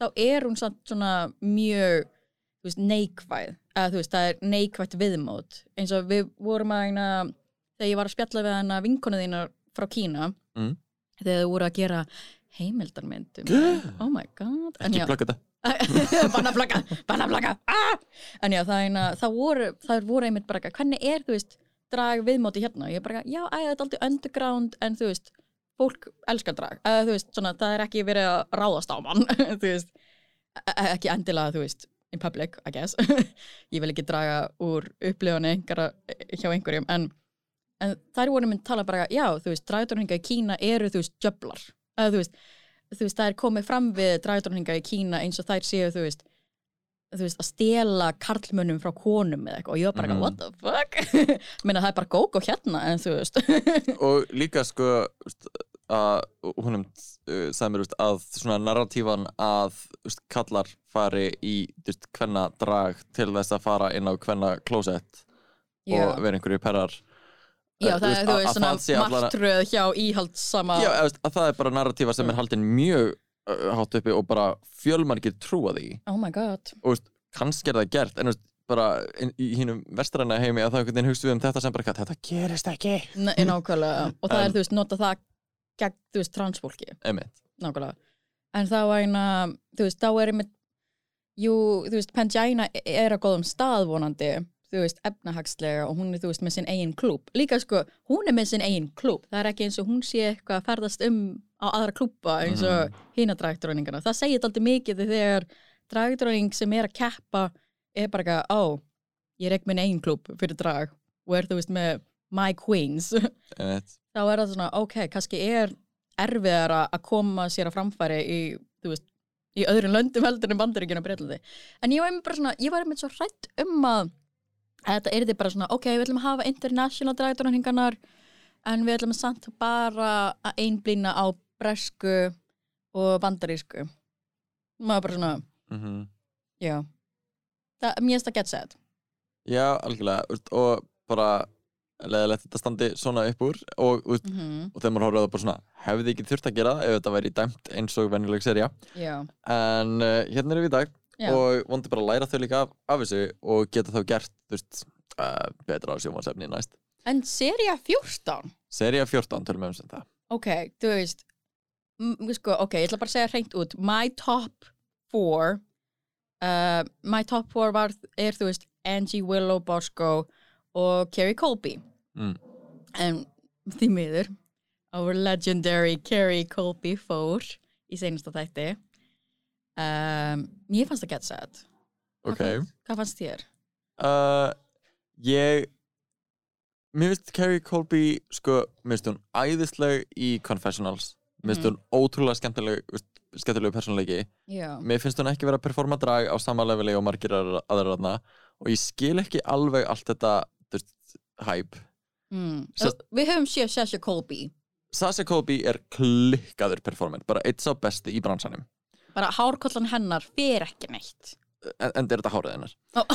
þá er hún samt svona mjög, þú þú veist, neikvæð eða þú veist, það er neikvætt viðmót eins og við vorum að eina þegar ég var að spjalla við hana vinkonu þínar frá Kína Mm. þegar þau voru að gera heimildarmyndum. Oh my god. Ekki já- plaka þetta bannaplaka, bannaplaka ah! en já, það, eina, það voru það voru einmitt bara, hvernig er, þú veist drag viðmóti hérna, ég er bara, já, æ, þetta er aldrei underground, en þú veist fólk elskar drag, eða veist, svona það er ekki verið að ráðast á mann veist, e- e- ekki endilega, þú veist in public, I guess. Ég vil ekki draga úr einhverja, hjá einhverjum, en en þær voru mynd tala bara, já, þú veist dragdróninga í Kína eru, þú veist, jöflar. Eða þú veist, þú veist, það er komið fram við dragdróninga í Kína eins og þær séu, þú veist þú veist, að stela karlmönnum frá konum eða eitthvað. Og ég var bara, mm. what the fuck? Minna það er bara gók og hérna en þú veist. Og líka sko að hún um sagði mér að svona narratífan að kallar fari í hvenna drag til þess að fara inn á hvenna klósett og vera einhverju perrar já, það er, þú að- veist, að svona martröð hjá íhaldssama Já, að það er bara narratífa sem er haldin mjög hátt uppi og bara fjölmargir trúa því. Oh my god. Og kannski er það gert en veist, bara í hínum vestræna heimi að það einhvern veginn hugstu við um þetta sem bara "Gat, þetta gerist ekki. N- nákvæmlega, og það er, þú veist, nota það gegn, þú veist, transfólki. Einmitt. nákvæmlega. En þá eina, þú veist, þá er einmitt jú, þú veist, Pangina er á góðum stað vonandi þú veist, efnahagslega og hún er, þú veist, með sinn eigin klúb líka sko, hún er með sinn eigin klúb það er ekki eins og hún sé eitthvað að ferðast um á aðra klúba eins og mm. hína dragdróningana, það segir þetta aldrei mikið þegar dragdróning sem er að keppa er bara eitthvað, ó ég er ekki minn eigin klúb fyrir drag og er, þú veist, með my queens. Þá er það svona, ok, kannski er erfiðara að koma sér að framfæri í, þú veist, í öðrum löndum heldur en bandaríkjunum breytlandi. En ég var einmitt bara svona, ég var einmitt svo hrætt um að þetta er þið bara svona, ok, við ætlum að hafa international dragdróningarnar en við ætlum samt bara að einblýna á bresku og bandarísku. Maður bara svona, Mm já. Það, mér finnst það get set. Já, algjörlega og bara leðilegt þetta standi svona upp úr og, veist, Mm og þegar maður horfður á það bara svona hefði ekki þurft að gera það ef þetta væri dæmt eins og venjuleg serja Já, en uh, hérna erum við í dag já, og vondi bara að læra þau líka af, af þessu og geta þá gert veist, uh, betra á sjónvarsefni næst. En seria 14? Serja 14 tölum við um sem það. Ok, þú veist sko, ok, ég ætla bara að segja hreint út. My top four uh, my top four var, er þú veist Angie Willow Bosco og Kerry Colby. Mm. en því miður our legendary Kerry Colby fór í seinasta þætti um, mér fannst það get sad Ok. hvað fannst þér? uh, Ég Mér finnst Carrie Colby sko, mér finnst hún æðisleg í Confessionals. Mér finnst Mhm. hún ótrúlega skemmtileg veist, skemmtilegu persónuleiki. Já, Mér finnst hún ekki vera að performa drag á sama leveli og margir aðra þarna. Og ég skil ekki alveg allt þetta veist, hype. Mm. Við höfum séð Sasha Colby. Sasha Colby er klikkaður performant bara eitt sá besti í bransanum bara hárkollan hennar fer ekki neitt. En, en er þetta hárið hennar? Oh.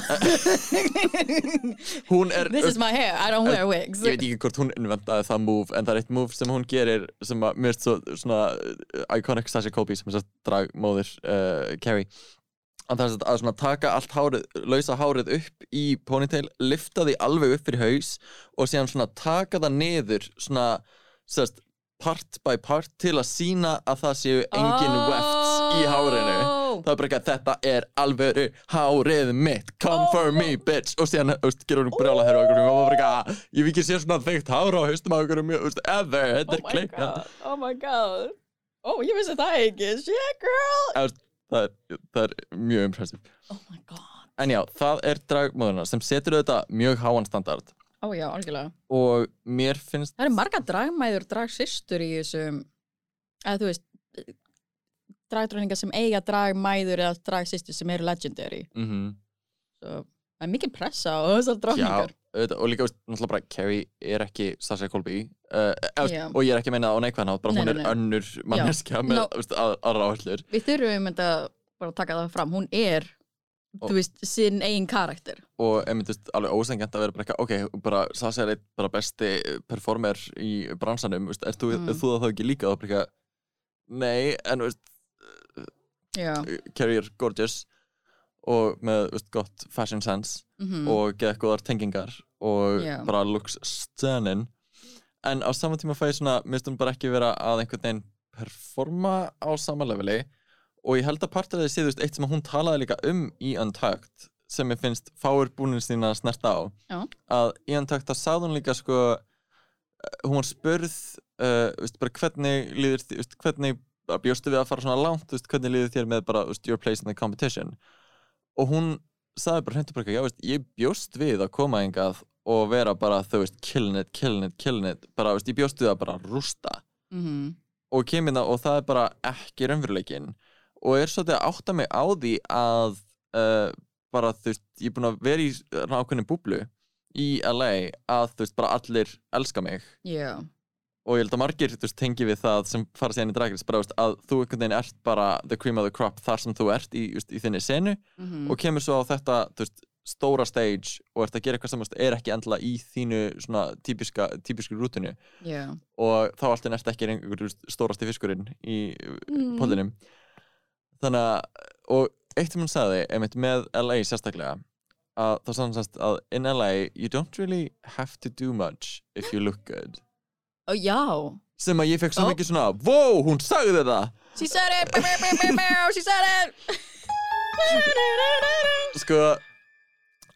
Hún er This is my hair, I don't wear wigs. ég veit ekki hvort hún inventaði það move en það er eitt move sem hún gerir sem að finnst svo svona uh, iconic Sasha Colby sem er dragmóðir uh, Carrie. Að það er að svona taka allt hárið lausa hárið upp í ponytail lifta því alveg upp fyrir haus og síðan svona taka það niður svona sérst part by part til að sína að það séu engin wefts í hárinu. Það er bara ekki að þetta er alvöru hárið mitt, come for me bitch. Og síðan, þú veist, gerur hún brjála hér og okkur og bara ekki að, ég vil ekki sé svona þygt hára á haustum á okkur um, þú veist, ever, þetta Oh er god, oh my god. Oh, ég vissi það ekki, shit girl. Það er, það er mjög impressive. Oh my god. En já, það er dragmóðurna sem setur auðvitað mjög háan standard. Ó já, algjörlega. Og mér finnst Það eru marga dragmæður, dragsystur í þessum eða þú veist dragdróningar sem eiga dragmæður eða dragsystur sem eru legendary. Mm Svo, það er mikil pressa á þessar auðvitað, og líka, náttúrulega bara Carrie er ekki Sasha Colby uh, eða, Já. og ég er ekki að meina á neikvæðan hátt bara Nei, hún nei, er nei. önnur manneskja með aðra áherslur. Við þurfum að taka það fram. Hún er, Og- þú veist, sinn eigin karakter. Og þú veist, alveg ósengjant að vera bara eitthvað, ok, bara Sasha er eitt besti performer í bransanum, veist, er þú, Mm. þú það þá ekki líka, bara nei, en, veist, Já, Carrie er gorgeous og með veist, gott fashion sense Mhm. og geða góðar tengingar og Já. bara looks stunning en á saman tíma fæ ég svona hún bara ekki vera að einhvern veginn performa á sama leveli og ég held að partur af því sé þú veist eitt sem hún talaði líka um í Untucked sem ég finnst fáir búnin sína að snerta á Já. að í Untucked þá sagði hún líka sko eh, hún var spurð uh, veist, bara hvernig líður því, veist, hvernig bjóstu við að fara svona langt veist, hvernig líður þér með bara veist, your place in the competition? Og hún sagði bara og bara já, veist, ég bjóst við að koma engað og vera bara, þú veist, killing it, killing it, killing it. Bara, veist, ég bjóst við að bara rústa. Mhm. og kemur það og það er bara ekki raunveruleikin og er svolítið að átta mig á því að uh, bara, þú veist, ég er búin að vera í nákvæmni búblu í LA að, þú veist, bara allir elska mig. Já, og ég held að margir veist, tengi við það sem fara síðan í dragris bara veist, að þú einhvern veginn ert bara the cream of the crop þar sem þú ert í, just, í þinni senu Mhm. og kemur svo á þetta veist, stóra stage og ert að gera eitthvað sem er ekki endilega í þínu típiska, típisku rútinu já og þá alltaf ert ekki einhver þú veist, stórasti fiskurinn í Mm. podlinum þannig að og eitt sem hún sagði einmitt með LA sérstaklega að þá sérst að in LA you don't really have to do much if you look good Ó, já. Sem að ég fekk svo mikið svona wow, hún sagði þetta She said it, bow, bow, bow, bow, she said it. Sko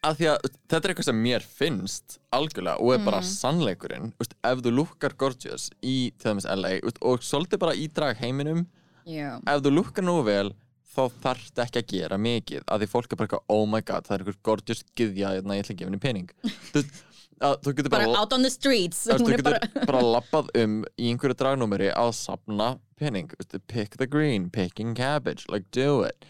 að því að þetta er eitthvað sem mér finnst algjörlega og er bara Mhm. sannleikurinn veist, ef þú lukkar gorgeous í til dæmis LA veist, og svolítið bara í drag heiminum Já, ef þú lukkar nú vel þá þarftu ekki að gera mikið að því fólk er bara eitthvað, oh my god, það er einhver gorgeous gyðja, hérna, ég ætla að gefa henni pening. Þú, veist, að, þú getur bara, bara out on the streets. Hún þú getur bara bara lappað um í einhverju dragnúmeri að sapna veist, pick the green, picking cabbage like do it.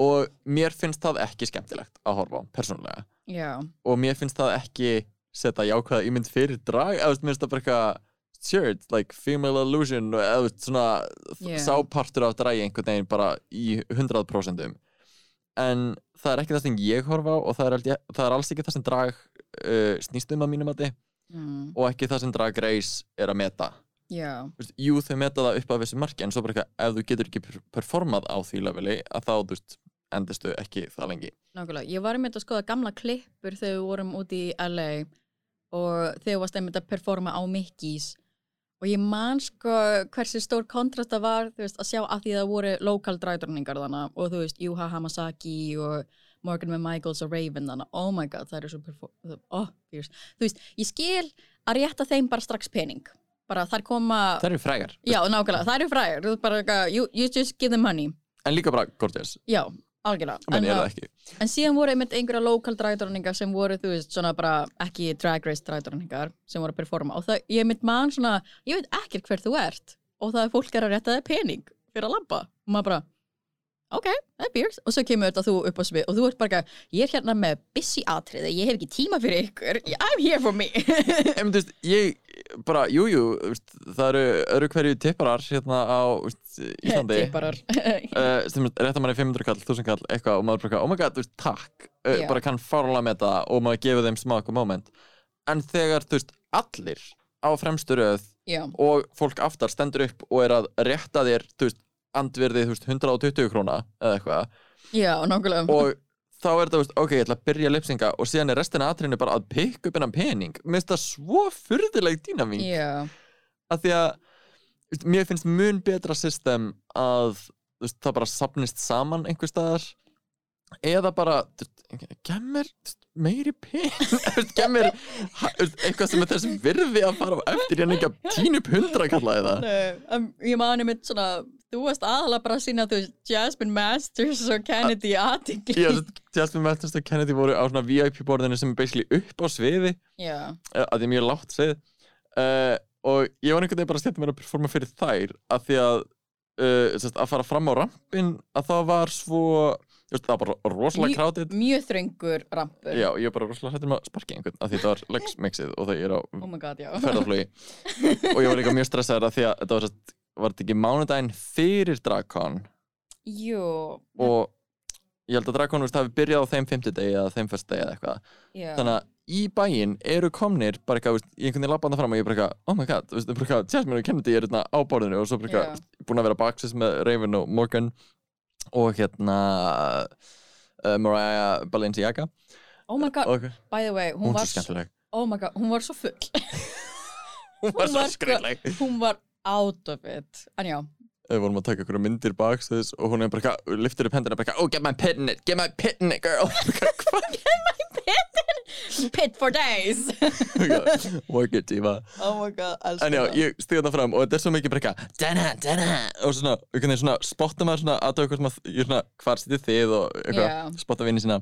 Og mér finnst það ekki skemmtilegt að horfa á, persónulega. Já, og mér finnst það ekki setja jákvæða ímynd fyrir drag eða mér finnst það bara eitthvað it's like female illusion eða svona Yeah. sápartur af dragi einhvern veginn bara í 100% en það er ekki það sem ég horfa á og það er, það er alls ekki það sem drag uh, snýst um að mínum að mm. og ekki það sem Drag Race er að meta. Já, jú þau meta það upp af þessu marki en svo bara eitthvað ef þú getur ekki per- performað á því leveli að þá þú veist endistu ekki það lengi. Nákvæmlega. Ég var einmitt að skoða gamla klippur þegar við vorum úti í LA og þegar þú varst einmitt að performa á Mickey's. Og ég man sko hversu stór kontrast það var þú veist, að sjá að því það voru lokal dræðurningar þannig og þú veist Juha Hamasaki og Morgan M. Michaels og Raven þannig oh my god það eru svo oh, þú veist, ég skil að rétta þeim bara strax pening. Bara þær koma það eru frægar. Já, nákvæmlega, þær eru fræðir þú bara, you, you just give them money. En líka bara gorgeous. Já, algjörlega. En það ekki. En síðan voru einmitt einhverja lokal dræðdróningar sem voru, þú veist, svona bara ekki drag race dræðdróningar sem voru að performa. Og það, ég mitt mann svona, ég veit ekkert hver þú ert. Og það er fólk er að rétta þig pening fyrir að labba. Og maður bara, ok, það er björns og svo kemur þetta þú upp á svið og þú ert bara, ég er hérna með busy atriði, ég hef ekki tíma fyrir ykkur, I'm here for me. en þú veist, ég bara, jújú jú, það eru öru hverju tipparar hérna á Íslandi. Tipparar. uh, sem réttar manni 500 kall, 1000 kall eitthvað og maður bara, oh my god, þú veist, takk. Uh, bara kann fárlega með það og maður gefur þeim smá okkur moment. En þegar, þú veist, allir á fremstu röð Já, og fólk aftar stendur upp og er að rétta þér, þú veist, veist, 120 króna eða eitthvað. Já, nákvæmlega. og þá er þetta, ok, ég ætla að byrja lipsinga og síðan er restina aðtrinu bara að pikka upp hennan pening. Mér finnst það svo furðuleg dýnamík Já, að því að mér finnst mun betra system að veist, það bara sapnist saman einhver staðar eða bara veist, meiri pening veist, eitthvað sem er þessum virði að fara á eftir en ekki að tínu upp hundra kallaði það. Nei, um, ég mani mitt svona, þú varst aðalega bara að sína þú Jasmine Masters og Kennedy aðtingli. Já, Jasmine Masters og Kennedy voru á svona VIP borðinu sem er basically upp á sviði Já, eh, að því mjög látt svið uh, og ég var einhvern veginn bara að setja mér að performa fyrir þær að því að uh, sest, að fara fram á rampin að það var svo veist, það var bara rosalega krátið mjög þröngur rampur. Já, ég var bara rosalega hættur með að sparki einhvern að því það var legs mixið og það er á Oh my god, já. ferðarflugi og ég var líka mjög stressaður að því að þetta var, sest, var þetta ekki mánudaginn fyrir Dragcon Jú, og ég held að veist, hafi byrjað á þeim fimmtudegi eða þeim fyrstudegi eða eitthvað. Já. þannig að í bæinn eru komnir bara eitthvað, veist, ég einhvern veginn lappa hann fram og ég bara eitthvað, oh my god, veist, bara eitthvað, Jasmine og Kennedy er hérna á borðinu. Og svo bara eitthvað, búin að vera baksins með Raven og Morgan og hérna uh, Mariah Balenciaga. Oh my god, og by the way, hún, hún var svo Oh my god, hún var svo full. Hún var svo sko- skrýtleg Hún var out of it. En já, við vorum að taka ykkur myndir bakstöðis og hún er bara eitthvað, liftir upp hendina bara eitthvað, oh get my pit in it, get my pit in it girl. Hvað? pit for days. Work it diva. Oh my god, elskar en já, það. ég stíði þetta fram og þetta er svo mikið bara dana, dana og svona, einhvern veginn svona spotta maður svona að það eitthvað sem að, ég er svona, hvar sitið þið og eitthvað, Já. spotta vinni sína.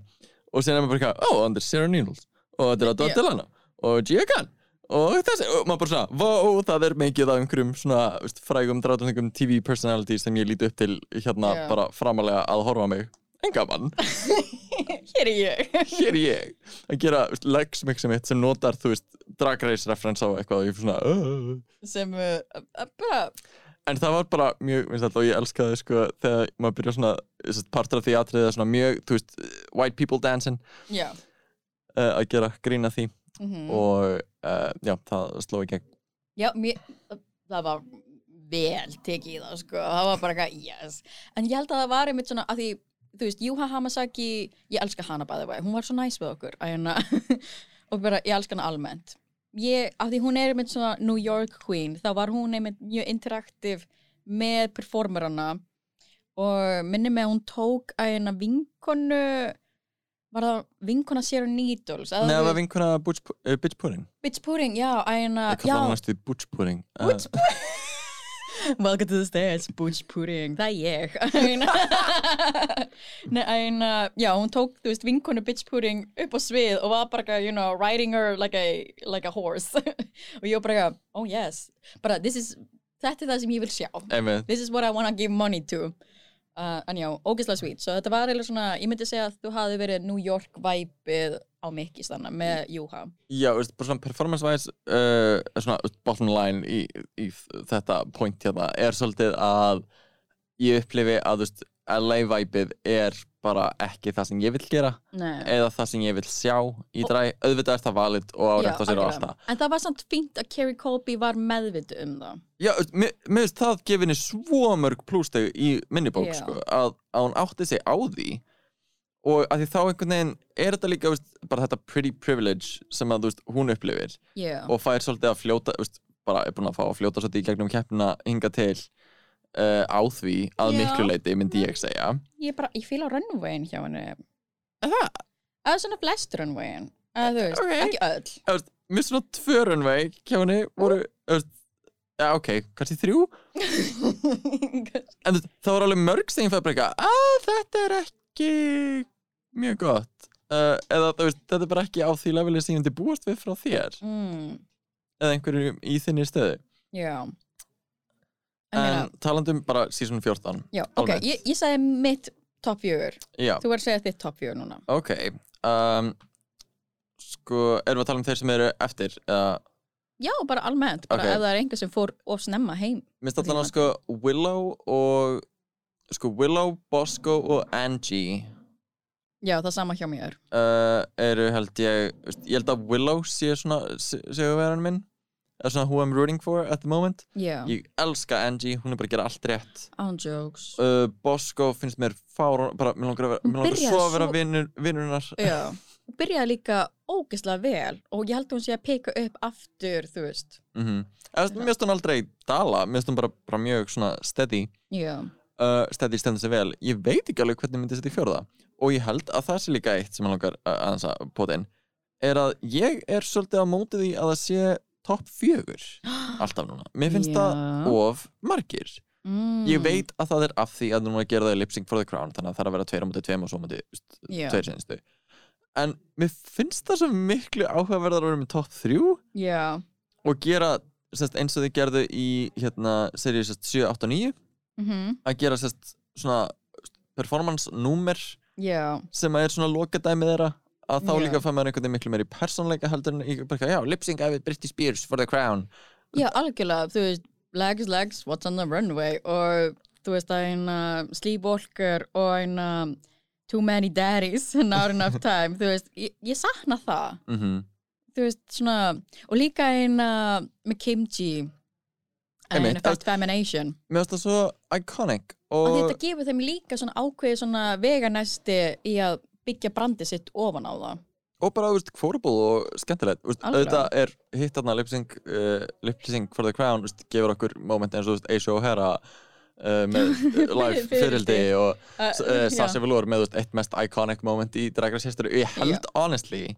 Og síðan er maður bara eitthvað, oh, and there's Sarah Needles og þetta er Adele Já. Delano og Gia Gunn og þessi, og maður bara svona, wow, það er mikið af einhverjum svona, veist, frægum drátundingum TV personalities sem ég líti upp til hérna Já. bara framalega að horfa mig. En gaman, Hér er ég. Hér er ég. Að gera veist, legs mixi mitt sem notar, þú veist, drag race reference á eitthvað og ég er svona, uh. sem uh, uh, bara En það var bara mjög, minnst alltaf, og ég elskaði sko þegar maður byrja svona, þess að partur af því atriðið er svona mjög, þú veist, white people dancing. Já. Uh, að gera grína því mm og uh, já, það sló í gegn. Já, mér, það var vel tekið í það, sko, það var bara eitthvað, yes, en ég held að það var einmitt svona, að því, þú veist, Juha Hamasaki, ég elska hana bæði vegi, hún var svo næs við okkur, að hérna, og bara, ég elska hana almennt. Ég, af því hún er einmitt svona New York Queen, þá var hún einmitt mjög interaktiv með performerana. Og minni með að hún tók að hérna vinkonu, var það vinkona Sarah Needles? eða Nei, það var vinkuna Butch, Pu- uh, Bitch Pudding. Bitch Pudding, já, hérna, Ég kalla hann næstu því Butch Pudding. Uh, Butch Welcome to the stage, Butch Pudding, það er ég. Nei, en uh, já, hún tók, þú veist, vinkonu Bitch Pudding upp á svið og var bara, you know, riding her like a, like a horse. Og ég var bara, oh yes. Bara, this is, þetta er það sem ég vil sjá. Einmitt. this is what I wanna give money to uh, en já, ógeðslega sweet. Svo þetta var eiginlega svona, ég myndi segja að þú hafi verið New York væpið á Mickey stanna með Juha. Já, veist, bara svona performance-wise, uh, svona bottom line í, í þetta point hérna er svolítið að ég upplifi að, þú veist, LA-væpið er bara ekki það sem ég vil gera Nei. eða það sem ég vil sjá í dræ auðvitað er það valid og á Já, rétt á sér og allt það En það var samt fínt að Kerry Colby var meðvitu um það. Já, mér finnst það gefa henni svo mörg plústeg í minni bók Já. sko, að, að hún átti sig á því og að því þá einhvern veginn er þetta líka veist, bara þetta pretty privilege sem að veist, hún upplifir Já. og fær svolítið að fljóta veist, bara er búin að fá að fljóta svolítið í gegnum keppnina hinga til uh, á því að Já. miklu leiti myndi ég segja Ég bara, ég fíla runwayin hjá henni. Er það? Eða svona flest runwayin. Eða þú veist, Ok. ekki öll. Þú veist, Mér svona tvö runway hjá henni voru þú veist, Já, ok, kannski þrjú En þú veist, það var alveg mörg sem ég fæði bara eitthvað að þetta er ekki mjög gott uh, eða þú veist, þetta er bara ekki á því leveli sem ég myndi búast við frá þér mm, eða einhverju í þinni stöðu já. En, meina, talandum bara season 14 já, ok, ég, ég sagði mitt top 4. Já, Þú verður að segja þitt top 4 núna. ok um, Sko, erum við að tala um þeir sem eru eftir eða, Já, bara almennt. Bara Ok. ef það er einhver sem fór of snemma heim. minnst allan að sko Willow og sko Willow, Bosco og Angie Já, það sama hjá mér. uh, eru held ég ég held að Willow sé svona segjuverðan minn eða svona who I'm rooting for at the moment. Já, ég elska Angie, hún er bara að gera allt rétt. On jokes. uh, Bosco finnst mér fárán bara, mér langar að vera, svo að vera vinurinnar Já, hún byrjaði líka ógeðslega vel og ég held að hún sé að peka upp aftur, þú veist. mm -hmm. mér finnst hún aldrei dala mér finnst hún bara, bara mjög svona steady. Já, uh, steady stendur sig vel. Ég veit ekki alveg hvernig myndi þetta í fjórða. Og ég held að það sé líka eitt sem ég langar uh, að pota inn. Er að ég er svolítið á móti því að það sé topp fjögur alltaf núna, mér finnst það Já. of margir. Mm. ég veit að það er af því að núna gera það í lip sync for the crown þannig að það er að vera tveir á móti tveim og svo veist, Já. tveir sinnistu en mér finnst það svo miklu áhugaverðar að vera með topp þrjú Já, og gera sest, eins og þið gerðu í hérna, serið 7, 8 og 9 mhm, að gera sest, svona performance númer já, sem að er svona lokadæmið þeirra að þá Já. líka fær maður einhvern veginn miklu meiri persónleika heldur en ég bara, já, lip sync við Britney Spears for the crown já, algjörlega, þú veist, legs, legs, what's on the runway og þú veist, er eina Sleepwalker og eina Too many daddies, not enough time, þú veist, ég, ég sakna það, mm þú veist, svona, og líka eina með Kimchi, eina Fast Femination. Mér finnst það svo iconic og og þetta gefur þeim líka svona ákveði svona veganæsti í að byggja brandið sitt ofan á það. Og bara, þú veist, quotable og skemmtilegt Þú veist, auðvitað er hitt þarna lip-sync uh, lip-sync for the crown, þú veist, gefur okkur moment eins og, þú veist, Aisha O'Hara uh, með live fyrildi og uh, uh, Sasha Velour með, þú veist, eitt mest iconic moment í Drag Race history. Og ég held, honestly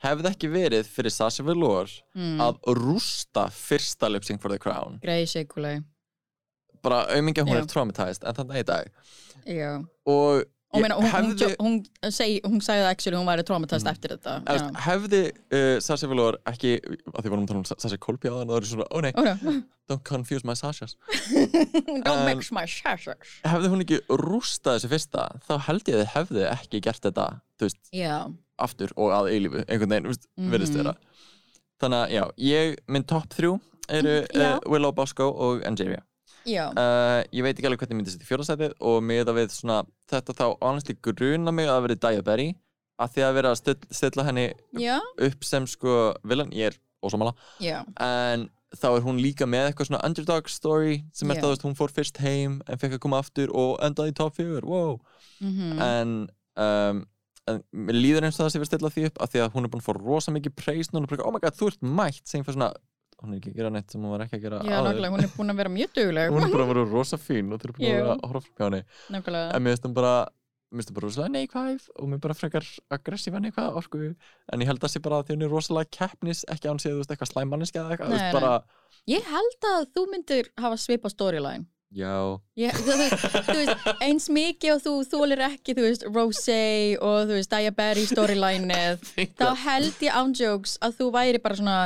hefði ekki verið fyrir Sasha Velour mm, að rústa fyrsta lip-sync for the crown. Greið sikuleg bara auðmingja hún Já. er traumatized en þannig í dag. Já. Og ég meina, hún, hefði, hún, hún, segi, hún sagði það actually hún væri traumatized Mm. eftir þetta Efst, já. hefði uh, Sasha Velour ekki að því vorum að tala um Sa- Sasha Colby á þann og það er svona, ó nei, Ó, no. don't confuse my Sashas don't Um, mix my shashers hefði hún ekki rústað þessu fyrsta þá held ég að þið hefði ekki gert þetta þú veist, já, aftur og að eilífu einhvern veginn, Mhm. virðist vera þannig að já, ég, minn topp þrjú eru Já. uh, Willow Bosco og Angeria já uh, ég veit ekki alveg hvernig myndi setja í fjórðastætið og með það við svona, þetta þá honestly gruna mig að það verið Daya Berry að því að vera að stilla, henni já, upp sem sko villan, ég er ósámála já, en þá er hún líka með eitthvað svona underdog story sem er Já. það, þú veist, hún fór fyrst heim en fekk að koma aftur og endaði í top 4 wow. mhm. En, um, en mér líður eins og það sem við stilla því upp af því að hún er búin að fá rosa mikið praise núna, bara, oh my god, þú ert mætt sem fyrir svona, hún er ekki að gera neitt sem hún var ekki að gera já, nákvæmlega, hún er búin að vera mjög dugleg. Hún er bara að vera rosa fín og þú er búin að vera að horfa frá henni. Nákvæmlega, en mér finnst hún bara mér finnst hún bara rosalega neikvæð og mér bara frekar aggressífa neikvæð orku. En ég held að sé bara að því hún er rosalega keppnis ekki án séð, þú veist, eitthvað slæmanniski eða eitthvað, Nei, bara ég held að þú myndir hafa svipa storyline. Já, Ég, þú, þú, þú veist, eins mikið og þú þólir ekki, þú veist, Rosé og þú veist, Daya Berry storylineið þá held ég ándjóks að þú væri bara svona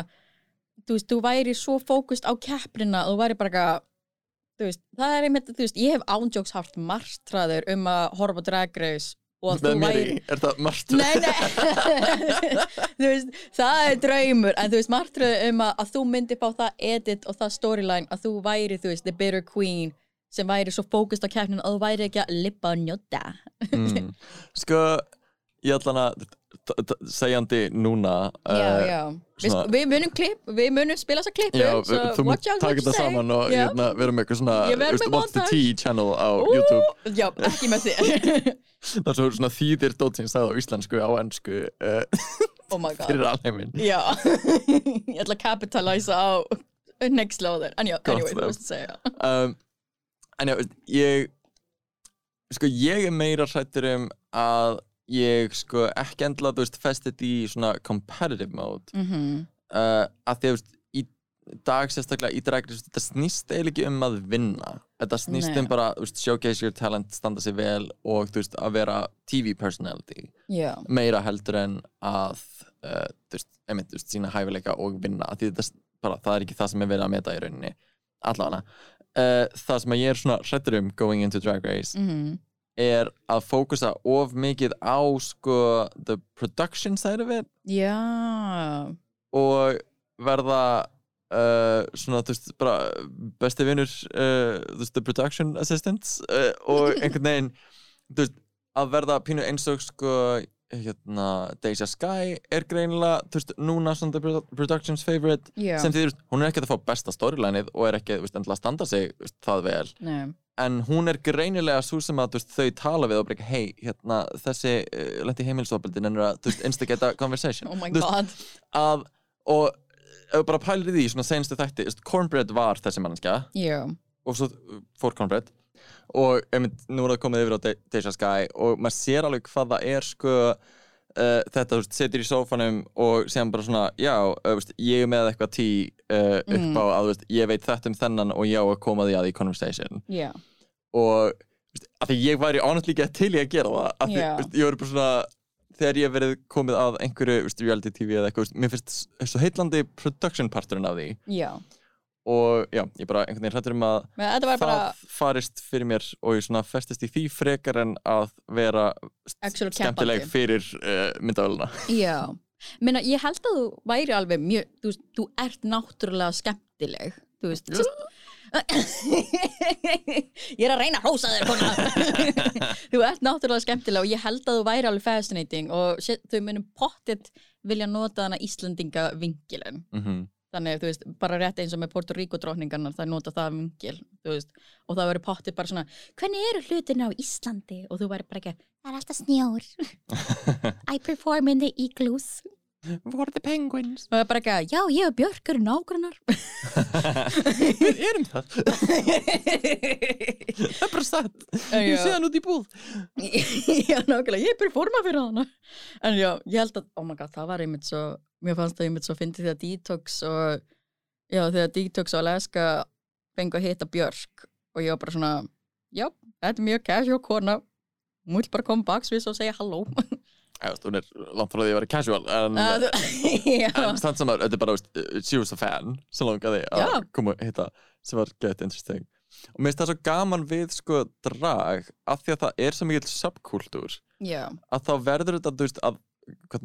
þú veist, þú væri svo fókust á keppnina þú væri bara eitthvað þú veist, það er einmitt, þú veist, ég hef ándjóks haft margtræður um að horfa á Drag Race og að þú væri er það margt Nei, nei, þú veist, það er draumur, en þú veist, margtröðu um að, að þú myndir fá það edit og það storyline að þú væri, þú veist, the bitter queen sem væri svo fókust á keppninu og þú væri ekki að lippa og njóta. mm. sko, ég ætla t- segjandi núna já, eh, já. Svona- við munum klipp, við munum spila þessa klippu, Já, so þú what taka þetta saman og hérna, vera með eitthvað svona veist, What's the. Tea channel á Ú, YouTube Já, ekki með þér. það er svo svona þýðir dót sem ég sagði á íslensku á ennsku uh, oh my god. fyrir alheimin Já, ég ætla að capitaliza á next level En já, anyway, þú það. veist að segja. um, en já, ég sko, ég er meira hrættur um að ég sko ekki endla, þú veist, festið í svona competitive mode. Mm uh, að því að, þú veist, í dag sérstaklega í Race, þetta snýst eiginlega ekki um að vinna. Þetta snýst um bara, þú veist, showcase your talent standa sig vel og, þú veist, að vera TV personality. Já, meira heldur en að uh, þú veist, einmitt, þú veist, sína hæfileika og vinna, af því þetta bara, það er ekki það sem er verið að meta í rauninni allavega. Uh, það sem að ég er svona hrættur um going into Drag Race mhm er að fókusa of mikið á sko the production side of it. Já, og verða uh, svona, þú veist, bara besti vinnur uh, þú veist, the production assistants uh, og einhvern veginn þú veist, að verða pínu eins og sko, hérna Deja Sky er greinilega, þú veist, núna svona production's favorite já, sem því, þú veist, hún er ekki að fá besta storylineið og er ekki, þú veist, endilega að standa sig veist, það vel, nei, en hún er greinilega svo sem að, veist, þau tala við og bara, hei, hérna, þessi uh, lendi heimilsofbeldin en er að, þú veist, instigata conversation. Oh my Þú god. að, og ef við bara pælir í því svona senstu þætti, þú veist, Cornbread var þessi mannskja Já, og svo fór Cornbread og einmitt, nú er það komið yfir á De Deja Sky og maður sér alveg hvað það er sko uh, þetta, þú veist, setur í sófanum og séðan bara svona, já, uh, veist, ég er með eitthvað tí uh, upp Mm. á að, veist, ég veit þetta um þennan og ég á að koma því að í conversation já, og veist, af því ég væri honestly ekki til í að gera það af því, Já. veist, ég var bara svona þegar ég verið komið að einhverju reality tv eða eitthvað, mér finnst svo heitlandi production parturinn af því já og já, ég bara einhvern veginn hrættur um að var bara það farist fyrir mér og ég svona festist í því frekar en að vera Actual skemmtileg keppandi. fyrir uh, myndavöluna Já, Meina, ég held að þú væri alveg mjög, þú veist, þú ert náttúrulega skemmtileg, þú veist Ég er að reyna að hósa þér Þú ert náttúrulega skemmtileg og ég held að þú væri alveg fascinating og þau munum pottet vilja nota hana Íslandinga vingilin mm -hmm. Þannig þú veist, bara rétt eins og með Puerto Rico drókningarnar það nota það vingil, og það verður pottið bara svona, hvernig eru hlutin á Íslandi? Og þú verður bara ekki það er alltaf snjór. I perform in the igloos What are the penguins? og það er bara ekki, já, ég og Björk eru nágrannar. Við erum það. Það er bara satt. Ég sé hann út í búð. Já, nákvæmlega, ég performa fyrir hana. En já, ég held að, oh my god, það var einmitt svo mér fannst það einmitt svo fyndið þegar Detox og, já, þegar Detox og Alaska fengu að hitta Björk. Og ég var bara svona, já, þetta er mjög casual kona. Vil bara koma baksvis og segja halló veist, Hún er langt frá því að vera casual En, já, en stann saman, þetta er bara veist, She was a fan sem langaði að koma að hitta sem var get interesting. Og mér finnst það svo gaman við sko drag af því að það er svo mikill subkultúr að þá verður þetta veist, að,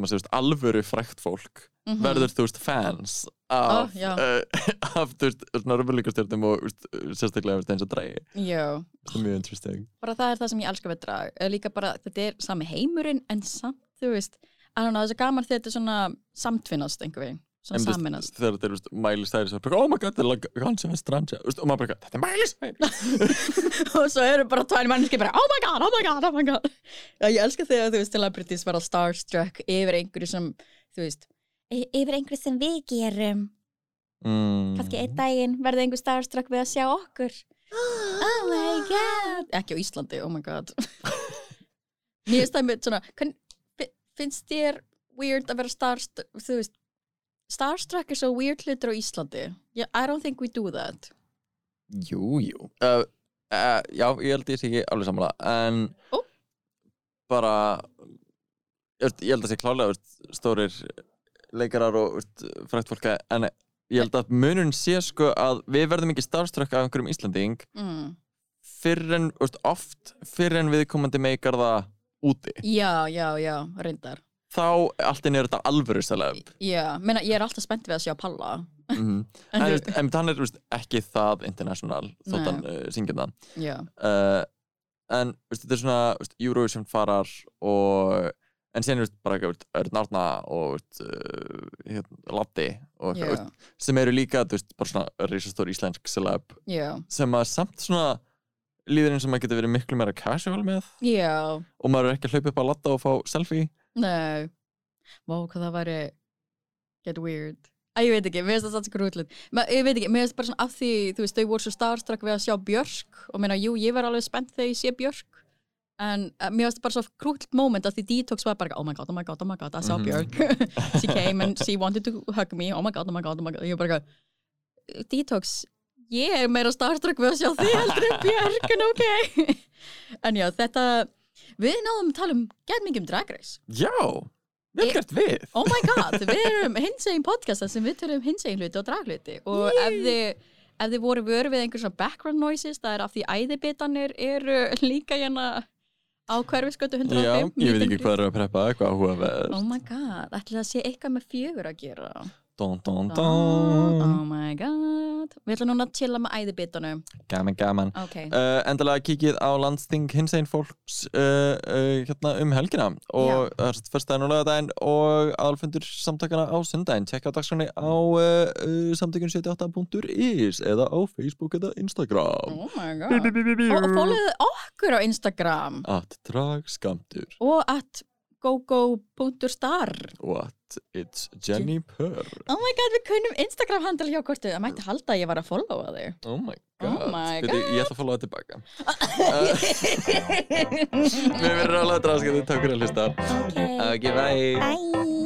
segist, alvöru frækt fólk mhm. verður þú veist fans af, já. uh, af þú veist, svona römmuleikastjörnum og sérstaklega eins og dragi er mjög interesting bara það er það sem ég elska við drag líka bara, þetta er sami heimurinn en samt, þú veist, know, það er svo gaman þegar þetta er svona samtvinnast einhver veginn, veist, saminast þegar þetta er og bara, oh my god, er og maður bara, þetta er Miley Cyrus. Og svo eru bara tvær manneski bara oh my god, oh my god, oh my god. Já, ég elska þegar þú veist celebrities vera starstruck yfir einhverju sem þú veist, y- yfir einhverju sem við gerum. Mm. kannski einn daginn verði einhver starstruck við að sjá okkur. Oh my god. Ekki á Íslandi, oh my god. Mér finnst það með svona finnst þér weird að vera starstruck þú veist, starstruck er svo weird hlutur á Íslandi. Yeah, I don't think we do that. Jú, jú. Uh, uh, Já, ég held ég sé ekki alveg sammála en Ó. bara ég, held að sé klálega stórir leikarar og frækt fólk en ég held að munurinn sé sko að við verðum ekki starfströkk af einhverjum Íslanding mm. fyrr en, oft fyrr en viðkomandi meikar það úti. Já, já, já, reyndar þá allt inn er þetta alvöru celeb Já, meina, ég er alltaf spennt við að sjá Palla. Mm. En en, veist, en hann er veist, ekki það international þótt Nei. hann uh, syngjum það. Uh, en veist, þetta er svona Eurovision farar og en veist, bara Örn Árna og uh, hérna, Latti og, sem eru líka bara svona risastór íslensk celeb já, sem að samt svona líður eins og maður getur verið miklu meira casual með. Já, og maður er ekki að hlaupa upp á Latta og fá selfie nei. Vá, hvað það væri get weird. Æ, ég veit ekki, mér finnst það satt skrútlut Ég veit ekki, mér finnst bara svona af því þú veist, þau voru svo starstruck við að sjá Björk og meina, jú, ég var alveg spennt þegar ég sé Björk en uh, mér finnst það bara svo krútlut moment að því Detox var bara, oh my god, oh my god, oh my god, I saw Mhm. Björk. She came and she wanted to hug me oh my god, oh my god, oh my god, ég var bara Detox, ég er meira starstruck við að sjá þig heldur en Björk en ok. En já, þetta við náðum að tala um gett mikið um Drag Race. Já, vel Ég- gert við. oh my god, við erum hinsegin podcast þar sem við törum hinsegin hluti og dragluti og ef þið, ef þið voru vöru við einhver svona background noises það er af því æðibitanir eru líka hérna á hverfiskötu 105 Já, ég veit ekki hvað er að preppa, eitthvað áhugaverð oh my god, ætli það sé eitthvað með fjögur að gera Dun, dun, dun. oh my god. Við ætlum núna að chilla með æðibitanum Gaman, gaman. Ok, uh, Endalega kikið á landsting hinsegin fólks uh, uh, hérna um helgina. Og það er fyrstæðin og lögadaginn og aðalfundur samtakana á sundaginn Tjekka á dagskránni á uh, samtökun78.is eða á Facebook eða Instagram. Oh my god. Og, og fólðið okkur á Instagram. At dragskamtur og at gogo.star og at it's Jenny Purr Oh my god, við kunnum Instagram handle hjá kortu. Það mætti halda að ég var að followa þig. Oh my Oh god, my Bíddu, Ég ætla að followa tilbaka. Við verðum að láta dragskamtur Takk fyrir að hlusta. Ok, Ok, bye. Bye